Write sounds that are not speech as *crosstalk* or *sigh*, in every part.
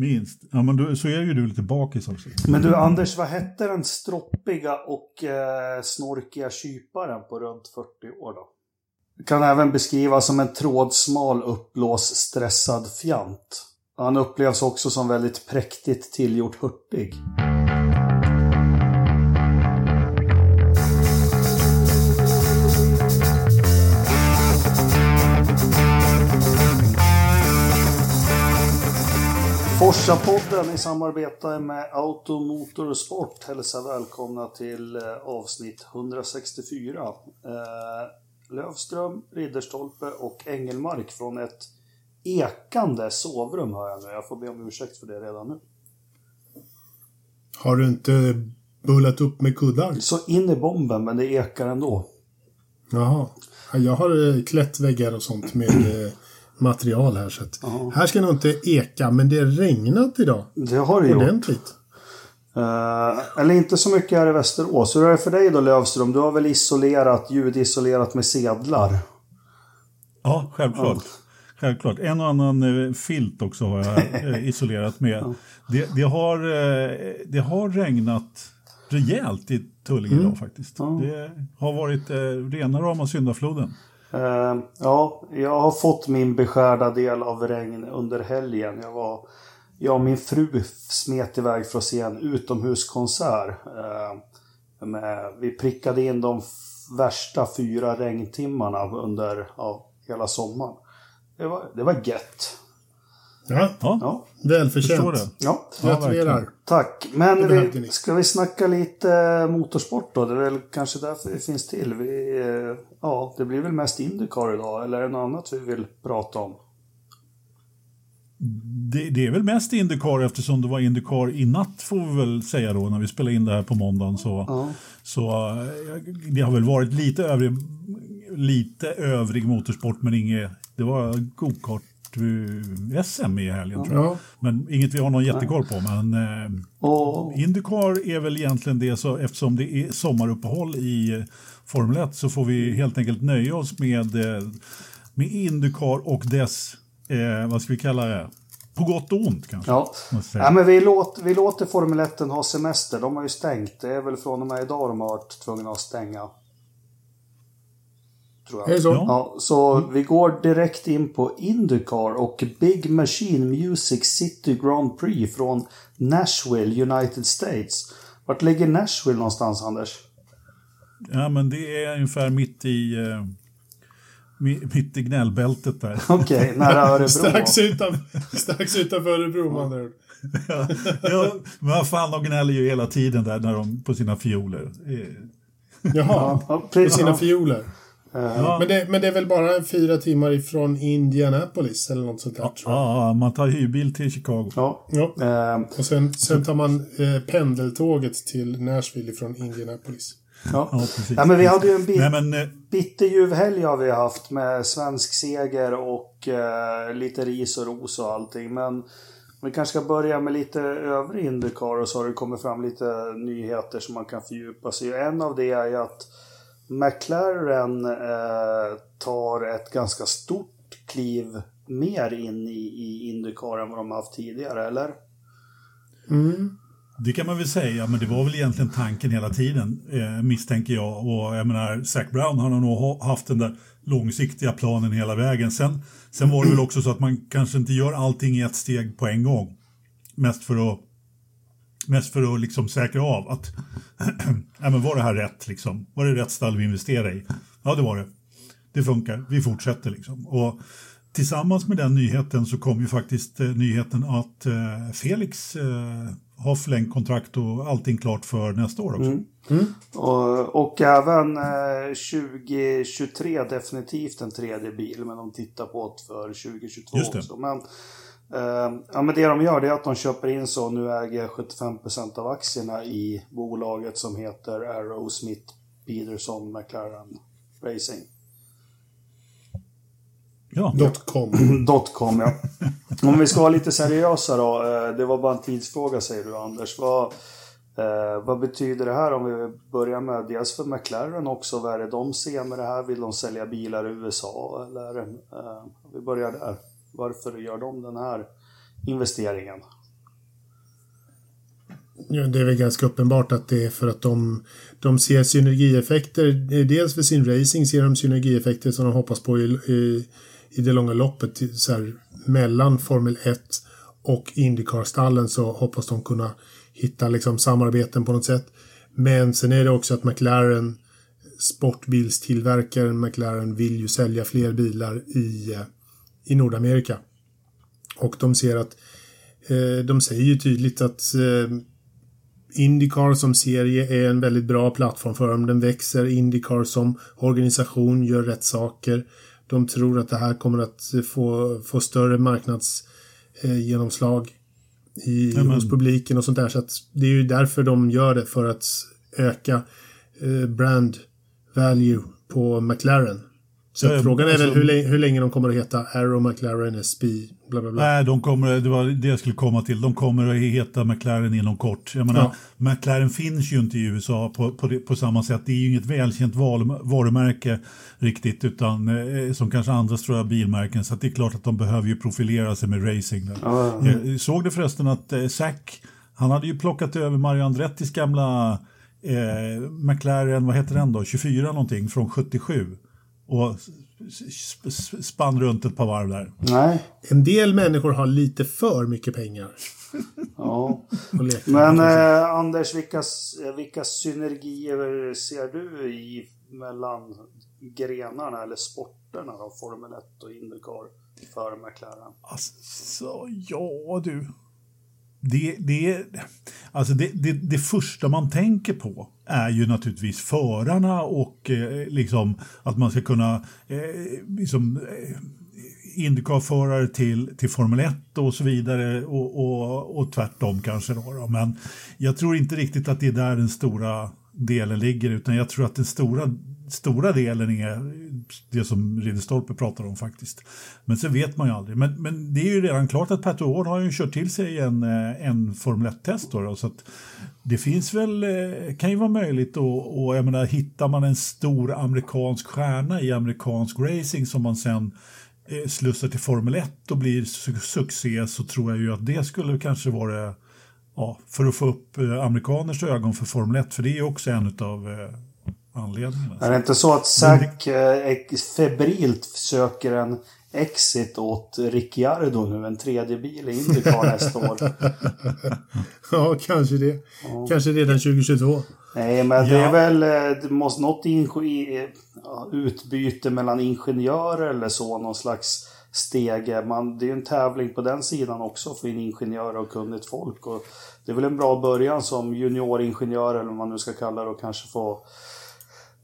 Minst. Ja, men du, så är ju du lite bakis också. Men du Anders, vad hette den stroppiga och eh, snorkiga kyparen på runt 40 år då? Kan även beskrivas som en trådsmal, uppblås, stressad fjant. Han upplevs också som väldigt präktigt tillgjort hurtig. Forsa-podden i samarbete med Auto, Motor och Sport hälsar välkomna till eh, avsnitt 164. Eh, Lövström, Ridderstolpe och Engelmark från ett ekande sovrum hör jag nu. Jag får be om ursäkt för det redan nu. Har du inte bullat upp med kuddar? Så in i bomben, men det ekar ändå. Jaha. Ja, Jag har eh, klätt väggar och sånt med eh, material här. Så att här ska nog inte eka, men det har regnat idag. Det har det gjort. Ordentligt. Eh, eller inte så mycket här i Västerås. Hur är det för dig då Lövström? Du har väl isolerat, ljudisolerat med sedlar? Ja, självklart. Självklart. En och annan eh, filt också har jag eh, *laughs* isolerat med. Det, det, har, det har regnat rejält i Tullinge idag faktiskt. Det har varit eh, rena rama syndafloden. Uh, ja, jag har fått min beskärda del av regn under helgen. Jag, var, jag och min fru smet iväg för att se en utomhuskonsert. Uh, med, vi prickade in de värsta fyra regntimmarna under ja, hela sommaren. Det var, det var gött. Ja, Ja, Ja, välförtjänt. ja. Gratulerar. Tack. Men vi, ska vi snacka lite motorsport då? Det är väl kanske därför det finns till. Vi, eh, ja, det blir väl mest Indycar idag. Eller är det något annat vi vill prata om? Det, det är väl mest Indycar eftersom det var Indycar i natt får vi väl säga då när vi spelade in det här på måndagen. Så, Ja. så eh, det har väl varit lite övrig, lite övrig motorsport men inget, det var gokart-SM i helgen jag. Ja, Men inget vi har någon jättekoll på. Men eh, Och, Indycar är väl egentligen det så eftersom det är sommaruppehåll i eh, Formel 1 så får vi helt enkelt nöja oss med, eh, med Indycar och dess, eh, vad ska vi kalla det, på gott och ont kanske. ja. ja, men vi, låter, vi låter Formel 1 ha semester. De har ju stängt. Det är väl från och med idag de har varit tvungna att stänga. Tror är jag. det så? Ja. Ja, så vi går direkt in på Indycar och Big Machine Music City Grand Prix från Nashville, United States. Vart ligger Nashville någonstans, Anders? Ja, men det är ungefär mitt i, eh, mi- mitt i gnällbältet där. *laughs* Okej, nära Örebro. *laughs* strax, utan, strax utanför Örebro, man där. ja, ja, men vad fan, de gnäller ju hela tiden där när de, på sina fioler. Eh, Jaha, Ja, med precis. sina fioler. Ja, Men det, men det är väl bara fyra timmar ifrån Indianapolis eller något sånt där, tror jag. ja, man tar hyrbil till Chicago. Ja. Ja. Eh, Och sen, sen tar man eh, pendeltåget till Nashville från Indianapolis. ja. Ja, precis. ja, men vi hade ju en bit, Nej, men, eh, bitterljuv helg har vi haft med svensk seger och eh, lite ris och ros och allting. Men vi kanske ska börja med lite övrig Indycar och så har det kommit fram lite nyheter som man kan fördjupa sig i. En av det är ju att McLaren eh, tar ett ganska stort kliv mer in i, i Indycar än vad de har haft tidigare, eller? Mm. Det kan man väl säga, men det var väl egentligen tanken hela tiden, eh, misstänker jag. Och jag menar, Zac Brown han har nog ha- haft den där långsiktiga planen hela vägen. Sen, sen var det väl också så att man kanske inte gör allting i ett steg på en gång. Mest för att, mest för att liksom säkra av att, *clears throat* ja, men var det här rätt liksom? Var det rätt stall vi investerade i? Ja, det var det. Det funkar, vi fortsätter liksom. Och tillsammans med den nyheten så kom ju faktiskt eh, nyheten att eh, Felix eh, har förlängt kontrakt och allting klart för nästa år också. Och, och även eh, 2023 definitivt en tredje bil, men de tittar på det för 2022 Just det. också. Men, ja, men det de gör det är att de köper in så nu äger 75% av aktierna i bolaget som heter Arrow Smith Peterson McLaren Racing. Ja, Dot com. *clears throat* Dotcom, ja. Om vi ska vara lite seriösa då. eh, Det var bara en tidsfråga säger du Anders. Vad, eh, vad betyder det här om vi börjar med dels för McLaren också. Vad är det de ser med det här? Vill de sälja bilar i USA? Eller, eh, vi börjar där. Varför gör de den här investeringen? Ja, det är väl ganska uppenbart att det är för att de, de ser synergieffekter. Dels för sin racing ser de synergieffekter som de hoppas på i, i, i det långa loppet. Så här, mellan Formel 1 och Indycar-stallen så hoppas de kunna hitta liksom samarbeten på något sätt. Men sen är det också att McLaren, sportbilstillverkaren McLaren, vill ju sälja fler bilar i, eh, i Nordamerika. Och de ser att eh, de säger ju tydligt att eh, Indycar som serie är en väldigt bra plattform för dem. Den växer. Indycar som organisation gör rätt saker. De tror att det här kommer att få, få större marknadsgenomslag i, Amen. hos publiken och sånt där. Så det är ju därför de gör det, för att öka eh, brand value på McLaren. Så ja, frågan är alltså, väl hur, hur, länge de kommer att heta Arrow, McLaren, SP, bla bla bla. Nej, de kommer, det var det jag skulle komma till. De kommer att heta McLaren inom kort. Jag menar, ja. McLaren finns ju inte i USA på, på, på, samma sätt. Det är ju inget välkänt varumärke riktigt, utan eh, som kanske andra stora bilmärken. Så det är klart att de behöver ju profilera sig med racing. Där. Ja, jag såg det förresten att eh, Zack, han hade ju plockat över Mario Andrettis gamla eh, McLaren, vad heter den då, 24 någonting från 77 och spann runt ett par varv där. Nej. En del människor har lite för mycket pengar. ja. Men eh, Anders, vilka, vilka synergier ser du i mellan grenarna eller sporterna då, Formel 1 och Indycar för McLaren? Alltså, ja du det, det, alltså det, det, det, första man tänker på är ju naturligtvis förarna och eh, liksom att man ska kunna eh, liksom, eh, Indycar-förare till, till Formel 1 och så vidare och, och, och tvärtom kanske. Då, då, Men jag tror inte riktigt att det är där den stora delen ligger utan jag tror att den stora stora delen är det som Ridderstolpe pratar om faktiskt. Men sen vet man ju aldrig. Men, men det är ju redan klart att Pat O'Ward har ju kört till sig en, eh, en Formel 1-test. Då, då, så att det finns väl, eh, kan ju vara möjligt och, och jag menar, hittar man en stor amerikansk stjärna i amerikansk racing som man sen eh, slussar till Formel 1 och blir succé så tror jag ju att det skulle kanske vara ja, för att få upp amerikaners ögon för Formel 1 för det är också en av anledningen. Är det inte så att Zack eh, febrilt söker en exit åt Ricciardo nu, en tredje bil i Indycar nästa år? *laughs* ja, kanske det. Ja. Kanske redan 2022. Nej, men det är väl eh, det måste något utbyte mellan ingenjörer eller så, någon slags stege. Man, det är ju en tävling på den sidan också för in ingenjörer och kunnigt folk. Och det är väl en bra början som junioringenjör eller vad man nu ska kalla det och kanske få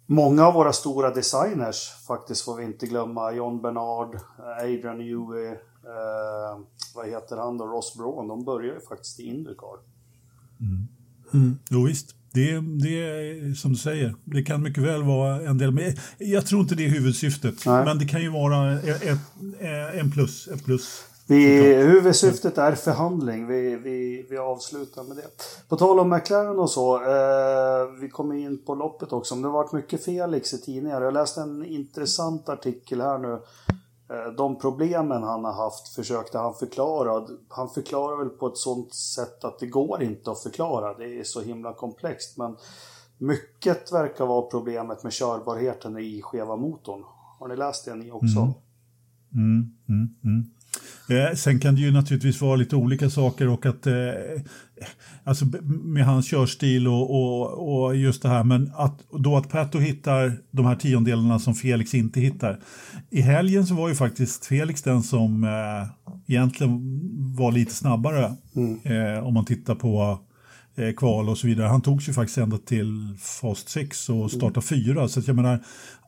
Många av våra stora designers faktiskt får vi inte glömma. John Bernard, Adrian Newey, eh, vad heter han då, Ross Braun. De börjar ju faktiskt i Indycar. Mm. Mm. Jo visst, det, det är som du säger. Det kan mycket väl vara en del. Men jag tror inte det är huvudsyftet. Nej. Men det kan ju vara ett, ett, en plus, ett plus. Vi, huvudsyftet är förhandling. Vi, vi, vi avslutar med det. På tal om McLaren och så. Eh, vi kommer in på loppet också. Det har varit mycket Felix i tidningar. Jag läste en intressant artikel här nu. Eh, de problemen han har haft försökte han förklara. Han förklarar väl på ett sånt sätt att det går inte att förklara. Det är så himla komplext. Men mycket verkar vara problemet med körbarheten i skeva motorn. Har ni läst det ni också? Mm. Mm, mm, mm. Eh, sen kan det ju naturligtvis vara lite olika saker och att eh, alltså med hans körstil och, och, och, just det här men att då att Pato hittar de här tiondelarna som Felix inte hittar. I helgen så var ju faktiskt Felix den som eh, egentligen var lite snabbare mm. eh, om man tittar på eh, kval och så vidare. Han tog sig faktiskt ända till Fast 6 och startade mm. fyra. Så jag menar,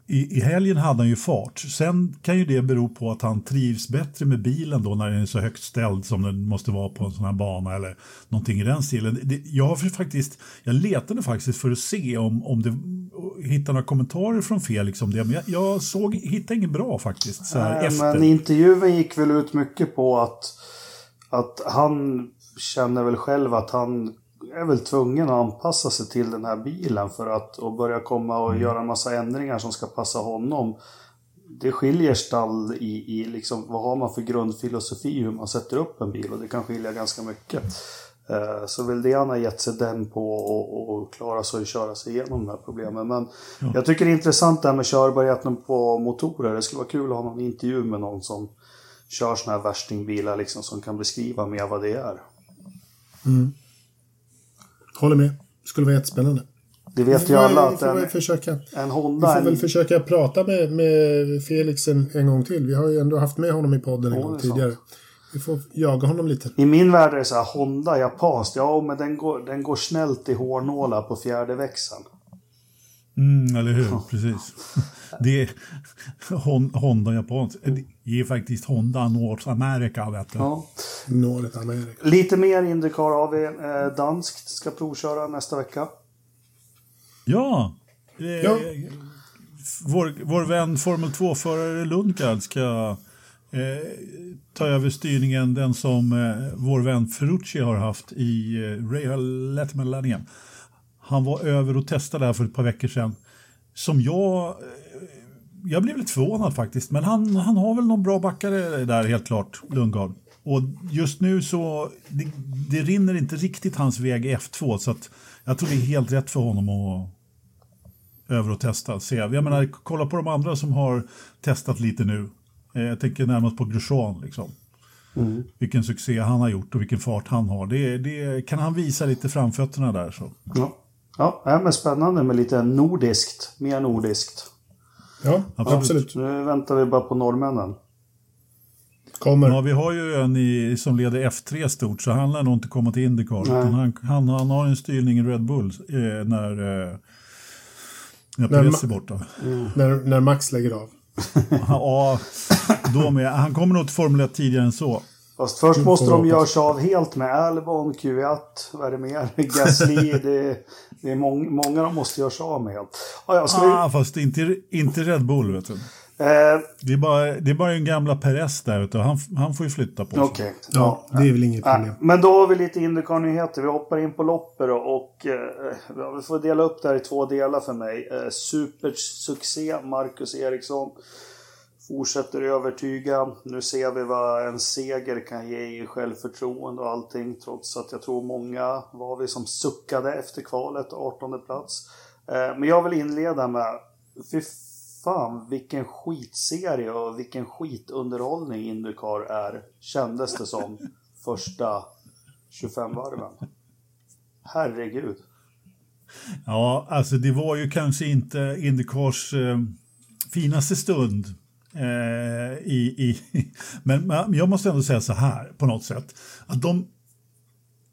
i, i helgen hade han ju fart. Sen kan ju det bero på att han trivs bättre med bilen då när den är så högt ställd som den måste vara på en sån här bana eller någonting i den stilen. Det, jag, faktiskt, jag letade faktiskt för att se om, om det hittade några kommentarer från Felix om det, men jag, jag såg, hittade inget bra faktiskt. Så här, Nej, efter. Men intervjun gick väl ut mycket på att, att han känner väl själv att han är väl tvungen att anpassa sig till den här bilen för att och börja komma och mm. göra en massa ändringar som ska passa honom. Det skiljer stall i, i liksom, vad har man för grundfilosofi hur man sätter upp en bil och det kan skilja ganska mycket. Eh, Så väl det han har gett sig den på och, och klara sig och köra sig igenom de här problemen. Men jag tycker det är intressant det här med körbarheten på motorer. Det skulle vara kul att ha någon intervju med någon som kör såna här värstingbilar liksom som kan beskriva mer vad det är. Håller med. Skulle vara jättespännande. Det vet Vi ju alla vi att en, försöka. en Vi Honda... får väl En, försöka prata med, med Felix en, en gång till. Vi har ju ändå haft med honom i podden en Ja, gång det är sant. tidigare. Vi får jaga honom lite. I min värld är det så här Honda japanskt. Ja, men den går, den går snällt i hårnålar på fjärde växeln. Mm, eller hur? Precis. Det är Hon- Honda japanskt. Det är faktiskt Honda North America, vet du. Ja. Nålet Amerika. Lite mer Indycar har vi. Eh, danskt ska provköra nästa vecka. Ja. Eh, Ja. Vår, vår vän Formel 2-förare Lundgard ska eh, ta över styrningen, den som eh, vår vän Ferrucci har haft i eh, Real Letterman Han var över och testade här för ett par veckor sedan. Som jag... Eh, jag blev lite förvånad faktiskt, men han, han har väl någon bra backare där helt klart, Lundgard. Och just nu så, det, det rinner inte riktigt hans väg i F2 så att jag tror det är helt rätt för honom att över och testa. Se. Jag menar, kolla på de andra som har testat lite nu. Eh, Jag tänker närmast på Grosjean. Liksom. Vilken succé han har gjort och vilken fart han har. Det, det kan han visa lite framfötterna där. Så. Ja, ja det här med spännande med lite nordiskt. Mer nordiskt. Ja, Absolut. absolut. Nu väntar vi bara på norrmännen. Kommer. Ja, vi har ju en i, som leder F3 stort så han lär nog inte komma till Indycar. utan Han, han, han har en styrning i Red Bull eh, när, eh, när Perez är borta. När, när Max lägger av. *laughs* Ja, då med. Han kommer nog till Formel 1 tidigare än så. Fast först Mm, måste de göra sig av helt med Albon, Q1, vad är det mer? *laughs* Gasly, det, det är mång, många de måste göra sig av med helt. Ja, ja, ska vi, Ah, fast inte, inte Red Bull, vet du. eh, Det är bara, det är bara en gamla Perez där ute. Han, han får ju flytta på sig. Okej. Ja, det är väl inget Nej, problem. men då har vi lite Indycar-nyheter. Vi hoppar in på loppet och eh, ja, vi får dela upp det här i två delar för mig. Eh, supersuccé, Marcus Eriksson. Fortsätter övertyga. Nu ser vi vad en seger kan ge i självförtroende och allting. Trots att jag tror många var vi som suckade efter kvalet, 18 plats. Eh, men jag vill inleda med, fy fan vilken skitserie och vilken skitunderhållning Indycar är, kändes det som *laughs* första 25 varven. Herregud. Ja, alltså det var ju kanske inte Indycars eh, finaste stund. Eh, i, i, *laughs* men, men jag måste ändå säga så här på något sätt. Att de,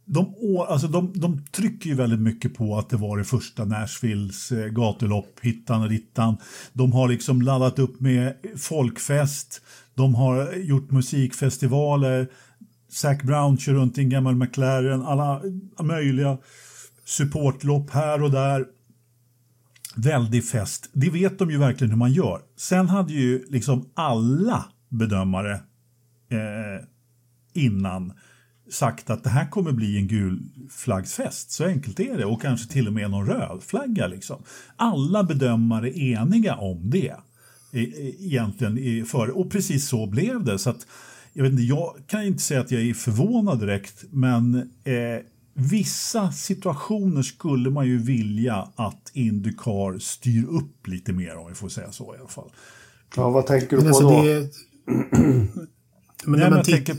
de, alltså de, de trycker ju väldigt mycket på att det var det första Nashvilles eh, gatulopp, hittan och dittan. De har liksom laddat upp med folkfest, de har gjort musikfestivaler, Zac Brown kör runt i en gammal McLaren, alla möjliga supportlopp här och där. Väldig fest. Det vet de ju verkligen hur man gör. Sen hade ju liksom alla bedömare eh, innan sagt att det här kommer bli en gul flaggsfest. Så enkelt är det. Och kanske till och med någon röd flagga. Liksom. Alla bedömare är eniga om det. E- e- Egentligen i- för, och precis så blev det. Så att, jag, vet inte, jag kan inte säga att jag är förvånad direkt, men eh, vissa situationer skulle man ju vilja att Indycar styr upp lite mer, om vi får säga så i alla fall. Ja, vad tänker du Men på alltså då? det. *clears throat* Men när men tänker-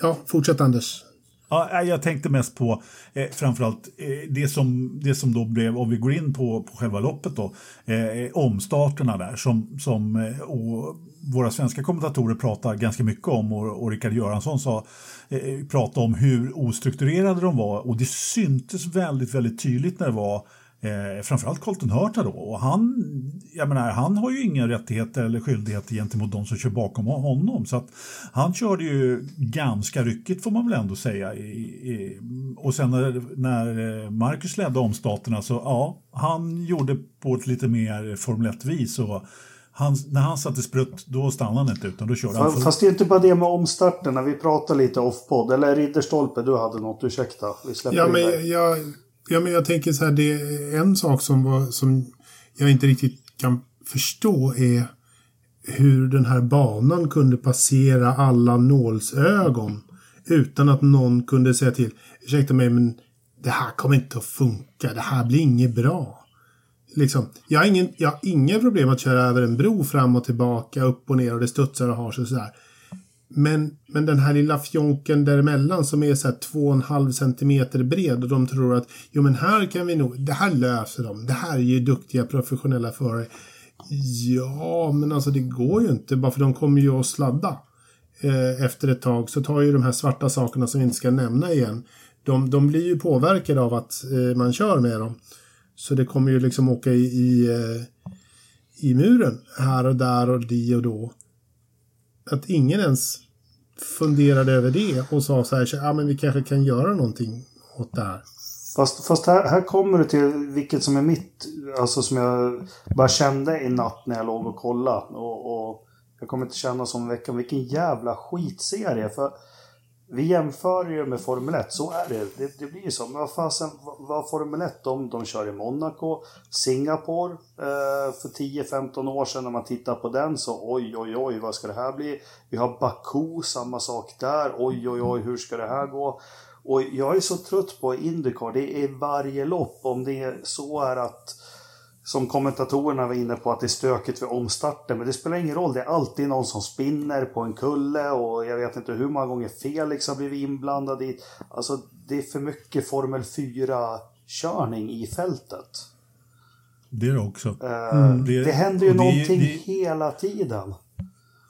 ja, fortsätt Anders. Ja, nej, jag tänkte mest på eh, framförallt eh, det, som, det som då blev, om vi går in på, på själva loppet då, eh, omstarterna där som, som eh, och våra svenska kommentatorer pratar ganska mycket om och, och Rickard Göransson sa, eh, pratade om hur ostrukturerade de var och det syntes väldigt, väldigt tydligt när det var Eh, framförallt Colton Hurta då. Och han, jag menar, han har ju inga rättigheter eller skyldigheter gentemot de som kör bakom honom. Så att han körde ju ganska ryckigt får man väl ändå säga. I, i, och sen när, när eh, Marcus ledde omstaterna så ja, han gjorde på ett lite mer Formel 1-vis. Och han, när han satte sprutt då stannade han inte utan då körde han. Fast det är inte bara det med omstarterna. Vi pratar lite off-podd. Eller Ridderstolpe, du hade något. Ursäkta. Vi släpper Ja in men, dig. jag, ja, men jag tänker så här, det är en sak som, var, som jag inte riktigt kan förstå är hur den här banan kunde passera alla nålsögon utan att någon kunde säga till. Ursäkta mig, men det här kommer inte att funka. Det här blir inget bra. Liksom, jag, har ingen, jag har inga problem att köra över en bro fram och tillbaka, upp och ner och det studsar och har sig sådär. Men, men den här lilla fjonken däremellan som är så här 2,5 centimeter bred och de tror att jo men här kan vi nog, det här löser de. Det här är ju duktiga professionella förare. Ja, men alltså det går ju inte bara för de kommer ju att sladda. Eh, efter ett tag så tar ju de här svarta sakerna som vi inte ska nämna igen. De, de blir ju påverkade av att eh, man kör med dem. Så det kommer ju liksom åka i, i, eh, i muren här och där och di och då. Att ingen ens funderade över det och sa så här, ja men vi kanske kan göra någonting åt det här. Fast, fast här, här kommer du till vilket som är mitt, alltså som jag bara kände i natt när jag låg och kollade. Och, och jag kommer inte känna som veckan, vilken jävla skitserie. För vi jämför ju med Formel 1, så är det. Det, det blir ju så. Men vad fasen, vad Formel 1 de, de kör i Monaco, Singapore eh, för 10-15 år sedan när man tittar på den så oj oj oj vad ska det här bli? Vi har Baku, samma sak där. Oj oj oj hur ska det här gå? Och jag är så trött på Indycar, det är varje lopp. Om det är så är att som kommentatorerna var inne på att det är stökigt vid omstarten. Men det spelar ingen roll. Det är alltid någon som spinner på en kulle och jag vet inte hur många gånger Felix har blivit inblandad i. Alltså det är för mycket Formel 4-körning i fältet. Det är det också. Mm. Det, det, händer ju det, någonting det, hela tiden.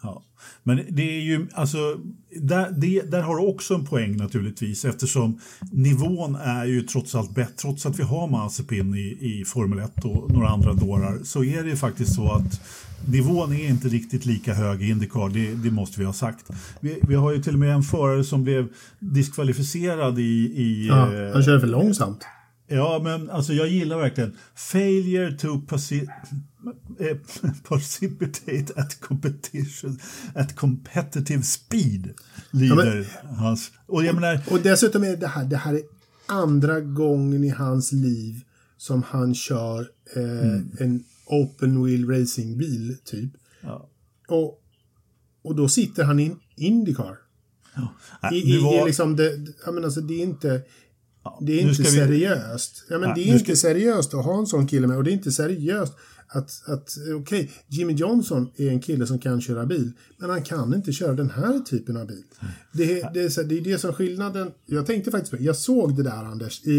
Ja. Men det är ju, alltså, där, det, där har du också en poäng naturligtvis eftersom nivån är ju trots allt bättre. Trots att vi har Mazepin i, i Formel 1 och några andra dårar så är det faktiskt så att nivån är inte riktigt lika hög i Indycar, det, det måste vi ha sagt. Vi, vi, har ju till och med en förare som blev diskvalificerad i... i ja, han körde för långsamt. Ja, men alltså jag gillar verkligen failure to Eh, *laughs* precipitate at competition at competitive speed lyder ja, men, hans. Och, jag menar, och dessutom är det här, det här är andra gången i hans liv som han kör eh, mm. en open wheel racingbil typ. Ja. Och, och då sitter han i en Indycar. Ja. I, i, var... i liksom det, jag menar, alltså, det är inte det är inte seriöst. Ja, men ja, det är inte ska... seriöst att ha en sån kille med och det är inte seriöst att, att okej, okay, Jimmy Johnson är en kille som kan köra bil, men han kan inte köra den här typen av bil. Det, det, är, det är det som är skillnaden. Jag tänkte faktiskt på jag såg det där Anders, i,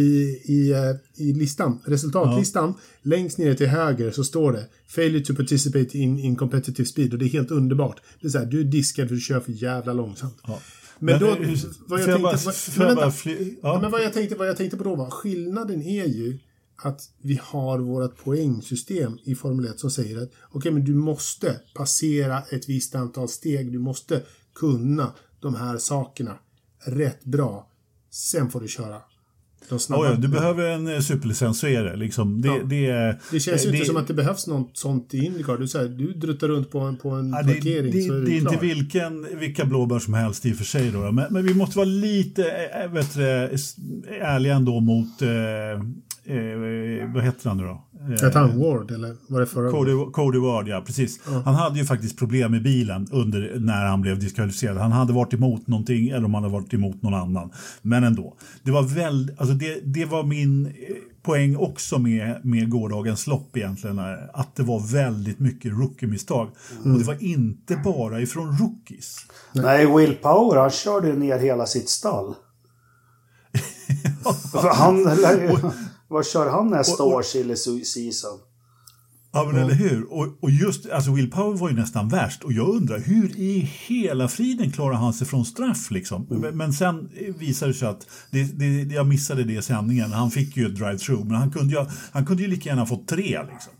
i, eh, i listan, resultatlistan. Ja. Längst ner till höger så står det Failure to participate in, in competitive speed och det är helt underbart. Det är så här, du är diskad för att du kör för jävla långsamt. Ja. Men, då, vad jag, tänkte, vad jag tänkte på då var, skillnaden är ju att vi har vårt poängsystem i Formel 1 som säger att okej, okay, men du måste passera ett visst antal steg. Du måste kunna de här sakerna rätt bra. Sen får du köra. De oh ja, du behöver en eh, superlicens, så är det. Liksom. Det, ja. det, det känns ju inte som att det behövs något sånt i Indycar. Du, här, du druttar runt på en, på en ja, parkering det, så är det, det är inte vilken, vilka blåbär som helst i och för sig. Då, men, men vi måste vara lite äh, vet du, ärliga ändå mot äh, eh, vad heter han nu då? Hette han Ward eller var det förra Cody, Cody Ward, ja precis. Ja. Han hade ju faktiskt problem med bilen under när han blev diskvalificerad. Han hade varit emot någonting eller om han hade varit emot någon annan. Men ändå. Det var väl, alltså det, det var min eh, poäng också med, med gårdagens lopp egentligen. Att det var väldigt mycket rookie-misstag. Mm. Och det var inte bara ifrån rookies. Nej, Will Power han körde ner hela sitt stall. *laughs* han, vad kör han nästa och, och, år, silly season? Ja, men mm. eller hur? Och, och just, alltså Will Power var ju nästan värst. Och jag undrar, hur i hela friden klarar han sig från straff liksom? Mm. Men, sen visade det sig att, det, det, jag missade det i sändningen, han fick ju ett drive-through, men han kunde ju, han kunde ju lika gärna fått tre liksom.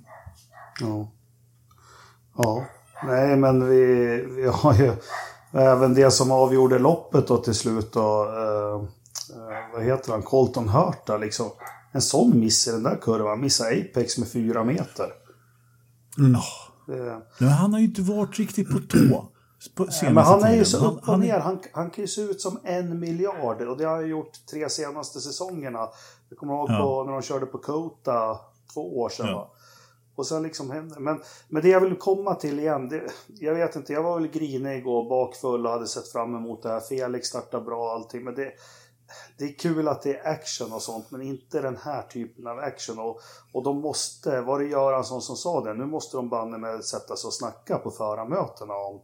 Ja. Ja. Nej, men vi, vi har ju även det som avgjorde loppet då till slut då. Eh, eh, vad heter han? Colton Hurta liksom en sån miss i den där kurvan. Missar Apex med fyra meter. Mm. Det... Men han har ju inte varit riktigt på tå. På ja, men han är ju så upp och ner. Han, han kan ju se ut som en miljard. Och det har han gjort tre senaste säsongerna. Jag kommer ihåg ja. på, när de körde på Kota två år sedan. Ja. Och sen liksom händer men, men det jag vill komma till igen, det, jag vet inte, jag var väl grinig och bakfull och hade sett fram emot det här. Felix startar bra och allting, men det, det är kul att det är action och sånt, men inte den här typen av action. Och, och de måste, var det Göransson som sa det, nu måste de banne med sätta sig och snacka på förarmötena om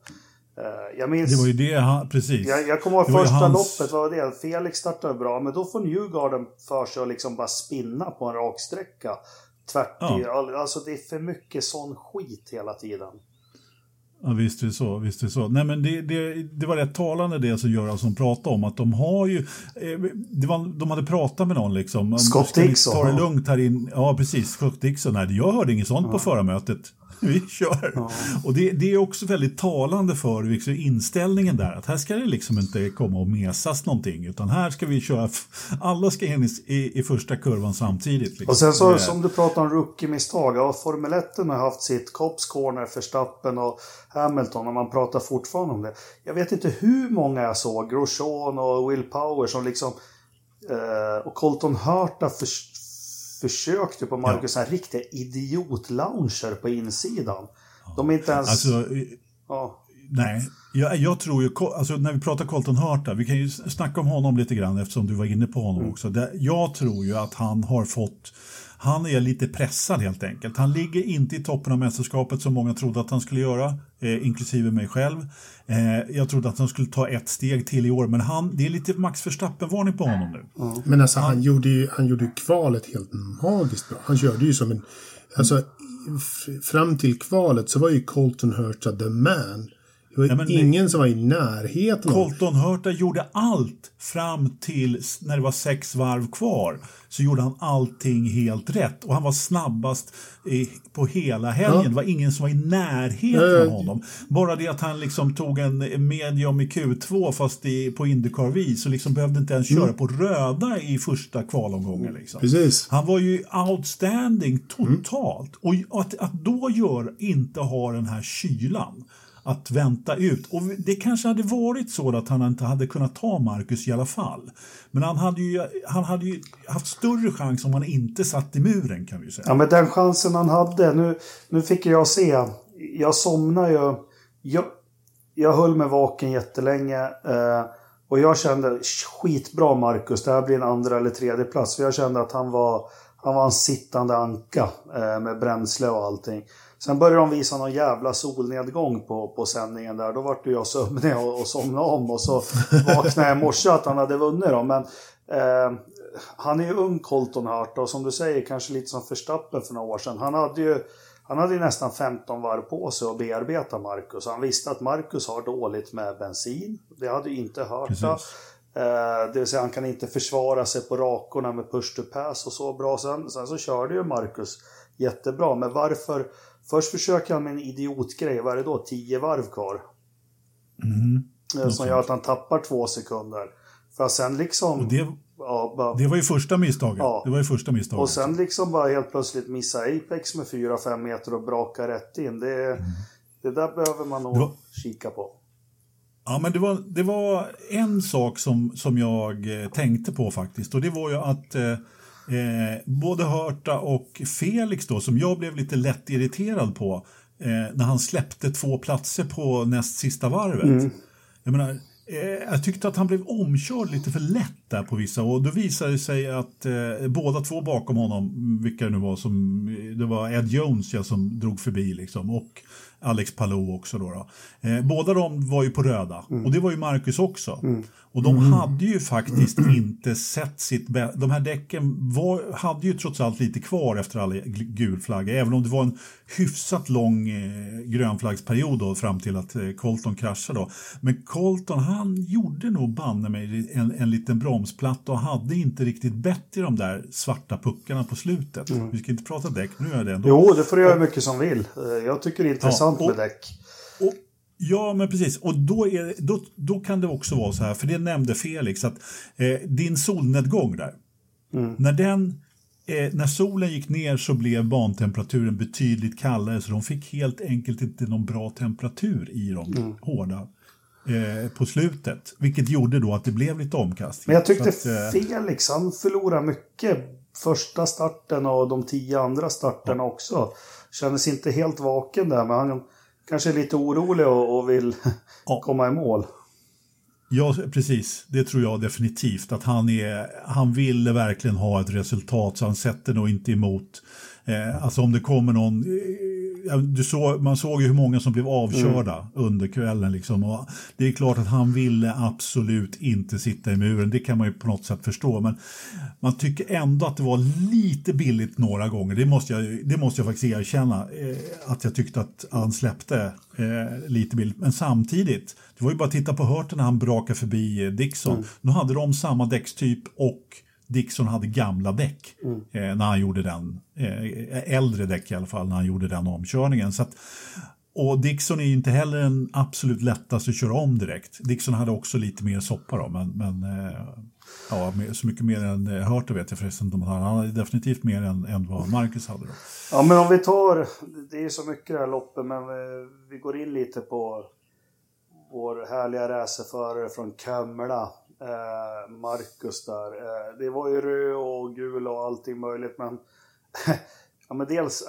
eh, jag minns, det var ju det han, precis. Jag, jag kommer ihåg första hans... loppet, vad var det? Felix startade bra, men då får Newgarden för sig att liksom bara spinna på en raksträcka. Tvärt ja. Alltså det är för mycket sån skit hela tiden. Ja, visst är det så. Visst är det, så. Nej, men det, det, det var rätt talande det som Göransson pratade om. Att de har ju... Eh, det var, de hade pratat med någon liksom. Scott Dixon. Ta det lugnt här in. Ja, precis. Scott Dixon. Nej, jag hörde inget sånt ja. på förarmötet. *laughs* vi kör. Ja. Och det, det, är också väldigt talande för liksom, inställningen där. Att här ska det liksom inte komma och mesas någonting. Utan här ska vi köra, alla ska in i, i första kurvan samtidigt. Liksom. Och sen så som du pratar om rookie-misstag. Ja, Formel 1 har haft sitt Cops Corner, Verstappen och Hamilton. Och man pratar fortfarande om det. Jag vet inte hur många jag såg, Grosjean och Will Power som liksom eh, och Colton Hurta försökte på Marcus ja. riktiga idiot-lounger på insidan. De är inte ens... Alltså, ja. Nej, jag, jag, tror ju, alltså när vi pratar Colton Hurta, vi kan ju snacka om honom lite grann eftersom du var inne på honom mm. också. Det, jag tror ju att han har fått han är lite pressad helt enkelt. Han ligger inte i toppen av mästerskapet som många trodde att han skulle göra, eh, inklusive mig själv. Eh, jag trodde att han skulle ta ett steg till i år, men han, det är lite Max Verstappen-varning på honom nu. Mm. Men alltså han, han, gjorde ju, han gjorde kvalet helt magiskt bra. Han körde ju som en... Alltså, fram till kvalet så var ju Colton Hurta the man. Det var ja, ingen det, som var i närheten. Colton Hurta gjorde allt fram till när det var sex varv kvar. Så gjorde han allting helt rätt och han var snabbast i, på hela helgen. Ja. Det var ingen som var i närheten av honom. Bara det att han liksom tog en medium i Q2 fast i, på Indycar-vis så liksom behövde inte ens köra mm. på röda i första kvalomgången. Liksom. Precis. Han var ju outstanding totalt. Mm. Och att, att då gör, inte ha den här kylan att vänta ut. Och Det kanske hade varit så att han inte hade kunnat ta Marcus i alla fall. Men han hade ju, han hade ju haft större chans om han inte satt i muren kan vi säga. Ja, men den chansen han hade. Nu, nu fick jag se. Jag somnade ju. Jag, jag höll mig vaken jättelänge. Eh, och jag kände skitbra Marcus. Det här blir en andra eller tredje plats. För jag kände att han var, han var en sittande anka eh, med bränsle och allting. Sen började de visa någon jävla solnedgång på, på sändningen där. Då vart jag sömnig och, och somnade om och så *laughs* vaknade jag i morse att han hade vunnit då. Men eh, han är ju ung Colton Hart och som du säger kanske lite som Verstappen för några år sedan. Han hade ju han hade ju nästan 15 varv på sig att bearbeta Marcus. Han visste att Marcus har dåligt med bensin. Det hade ju inte hört. Eh, det vill säga han kan inte försvara sig på rakorna med push to pass och så bra. Sen, sen så körde ju Marcus jättebra. Men varför Först försöker han med en idiotgrej, vad är det då? 10 varv kvar. Mm. Som gör att han tappar två sekunder. För att sen liksom... Det, ja, bara, det var ju första misstaget. Ja. Det var ju första misstaget. Och sen liksom bara helt plötsligt missa Apex med 4-5 meter och braka rätt in. Det, mm. det där behöver man nog var... kika på. Ja, men det var, det var en sak som, som jag eh, tänkte på faktiskt. Och det var ju att eh, Eh, både Hörta och Felix då, som jag blev lite lätt irriterad på eh, när han släppte två platser på näst sista varvet. Mm. Jag menar, eh, jag tyckte att han blev omkörd lite för lätt där på vissa och då visade det sig att eh, båda två bakom honom, vilka det nu var, som, det var Ed Jones ja, som drog förbi liksom och Alex Palou också då. då. Eh, båda de var ju på röda mm. och det var ju Marcus också. Mm. Och de mm. hade ju faktiskt *clears throat* inte sett sitt De här däcken var, hade ju trots allt lite kvar efter all gul flagga. Även om det var en hyfsat lång eh, grönflaggsperiod då, fram till att eh, Colton kraschade. Då. Men Colton han gjorde nog banne mig en, en liten bromsplatta och hade inte riktigt bättre de där svarta puckarna på slutet. Mm. Vi ska inte prata däck, nu är det ändå. Jo, det får du göra mycket som vill. Eh, jag tycker det är intressant ja, och, med däck. Och, Ja, men precis. Och då, är, då, då kan det också vara så här, för det nämnde Felix, att eh, din solnedgång där, mm. när den eh, när solen gick ner så blev bantemperaturen betydligt kallare så de fick helt enkelt inte någon bra temperatur i dem mm. hårda eh, på slutet. Vilket gjorde då att det blev lite omkast. Men jag tyckte att, eh, Felix, han förlorade mycket första starten och de tio andra starterna också. Kändes inte helt vaken där, men han kanske är lite orolig och, och vill *laughs* Ja. komma i mål. Ja, precis. Det tror jag definitivt. Att han, är, han ville verkligen ha ett resultat så han sätter nog inte emot. Eh, alltså om det kommer någon... Du såg, man såg ju hur många som blev avkörda under kvällen. Liksom, och det är klart att han ville absolut inte sitta i muren. Det kan man ju på något sätt förstå. Men man tycker ändå att det var lite billigt några gånger. Det måste jag, det måste jag faktiskt erkänna. Eh, att jag tyckte att han släppte eh, lite billigt. Men samtidigt, det var ju bara att titta på Hurten när han brakade förbi eh, Dixon. Nu hade de samma däckstyp och Dixon hade gamla däck eh, när han gjorde den, eh, äldre däck i alla fall, när han gjorde den omkörningen. Så att, och Dixon är ju inte heller den absolut lättaste att köra om direkt. Dixon hade också lite mer soppa då, men, men eh, ja, så mycket mer än eh, Hurter vet jag förresten inte om han hade definitivt mer än, än vad Marcus hade då. Ja, men om vi tar, det är så mycket det här loppet, men eh, vi går in lite på vår härliga racerförare från Kumla, eh, Eh, Marcus där. Eh, det var ju röd och gul och allting möjligt, men *laughs* ja, men dels,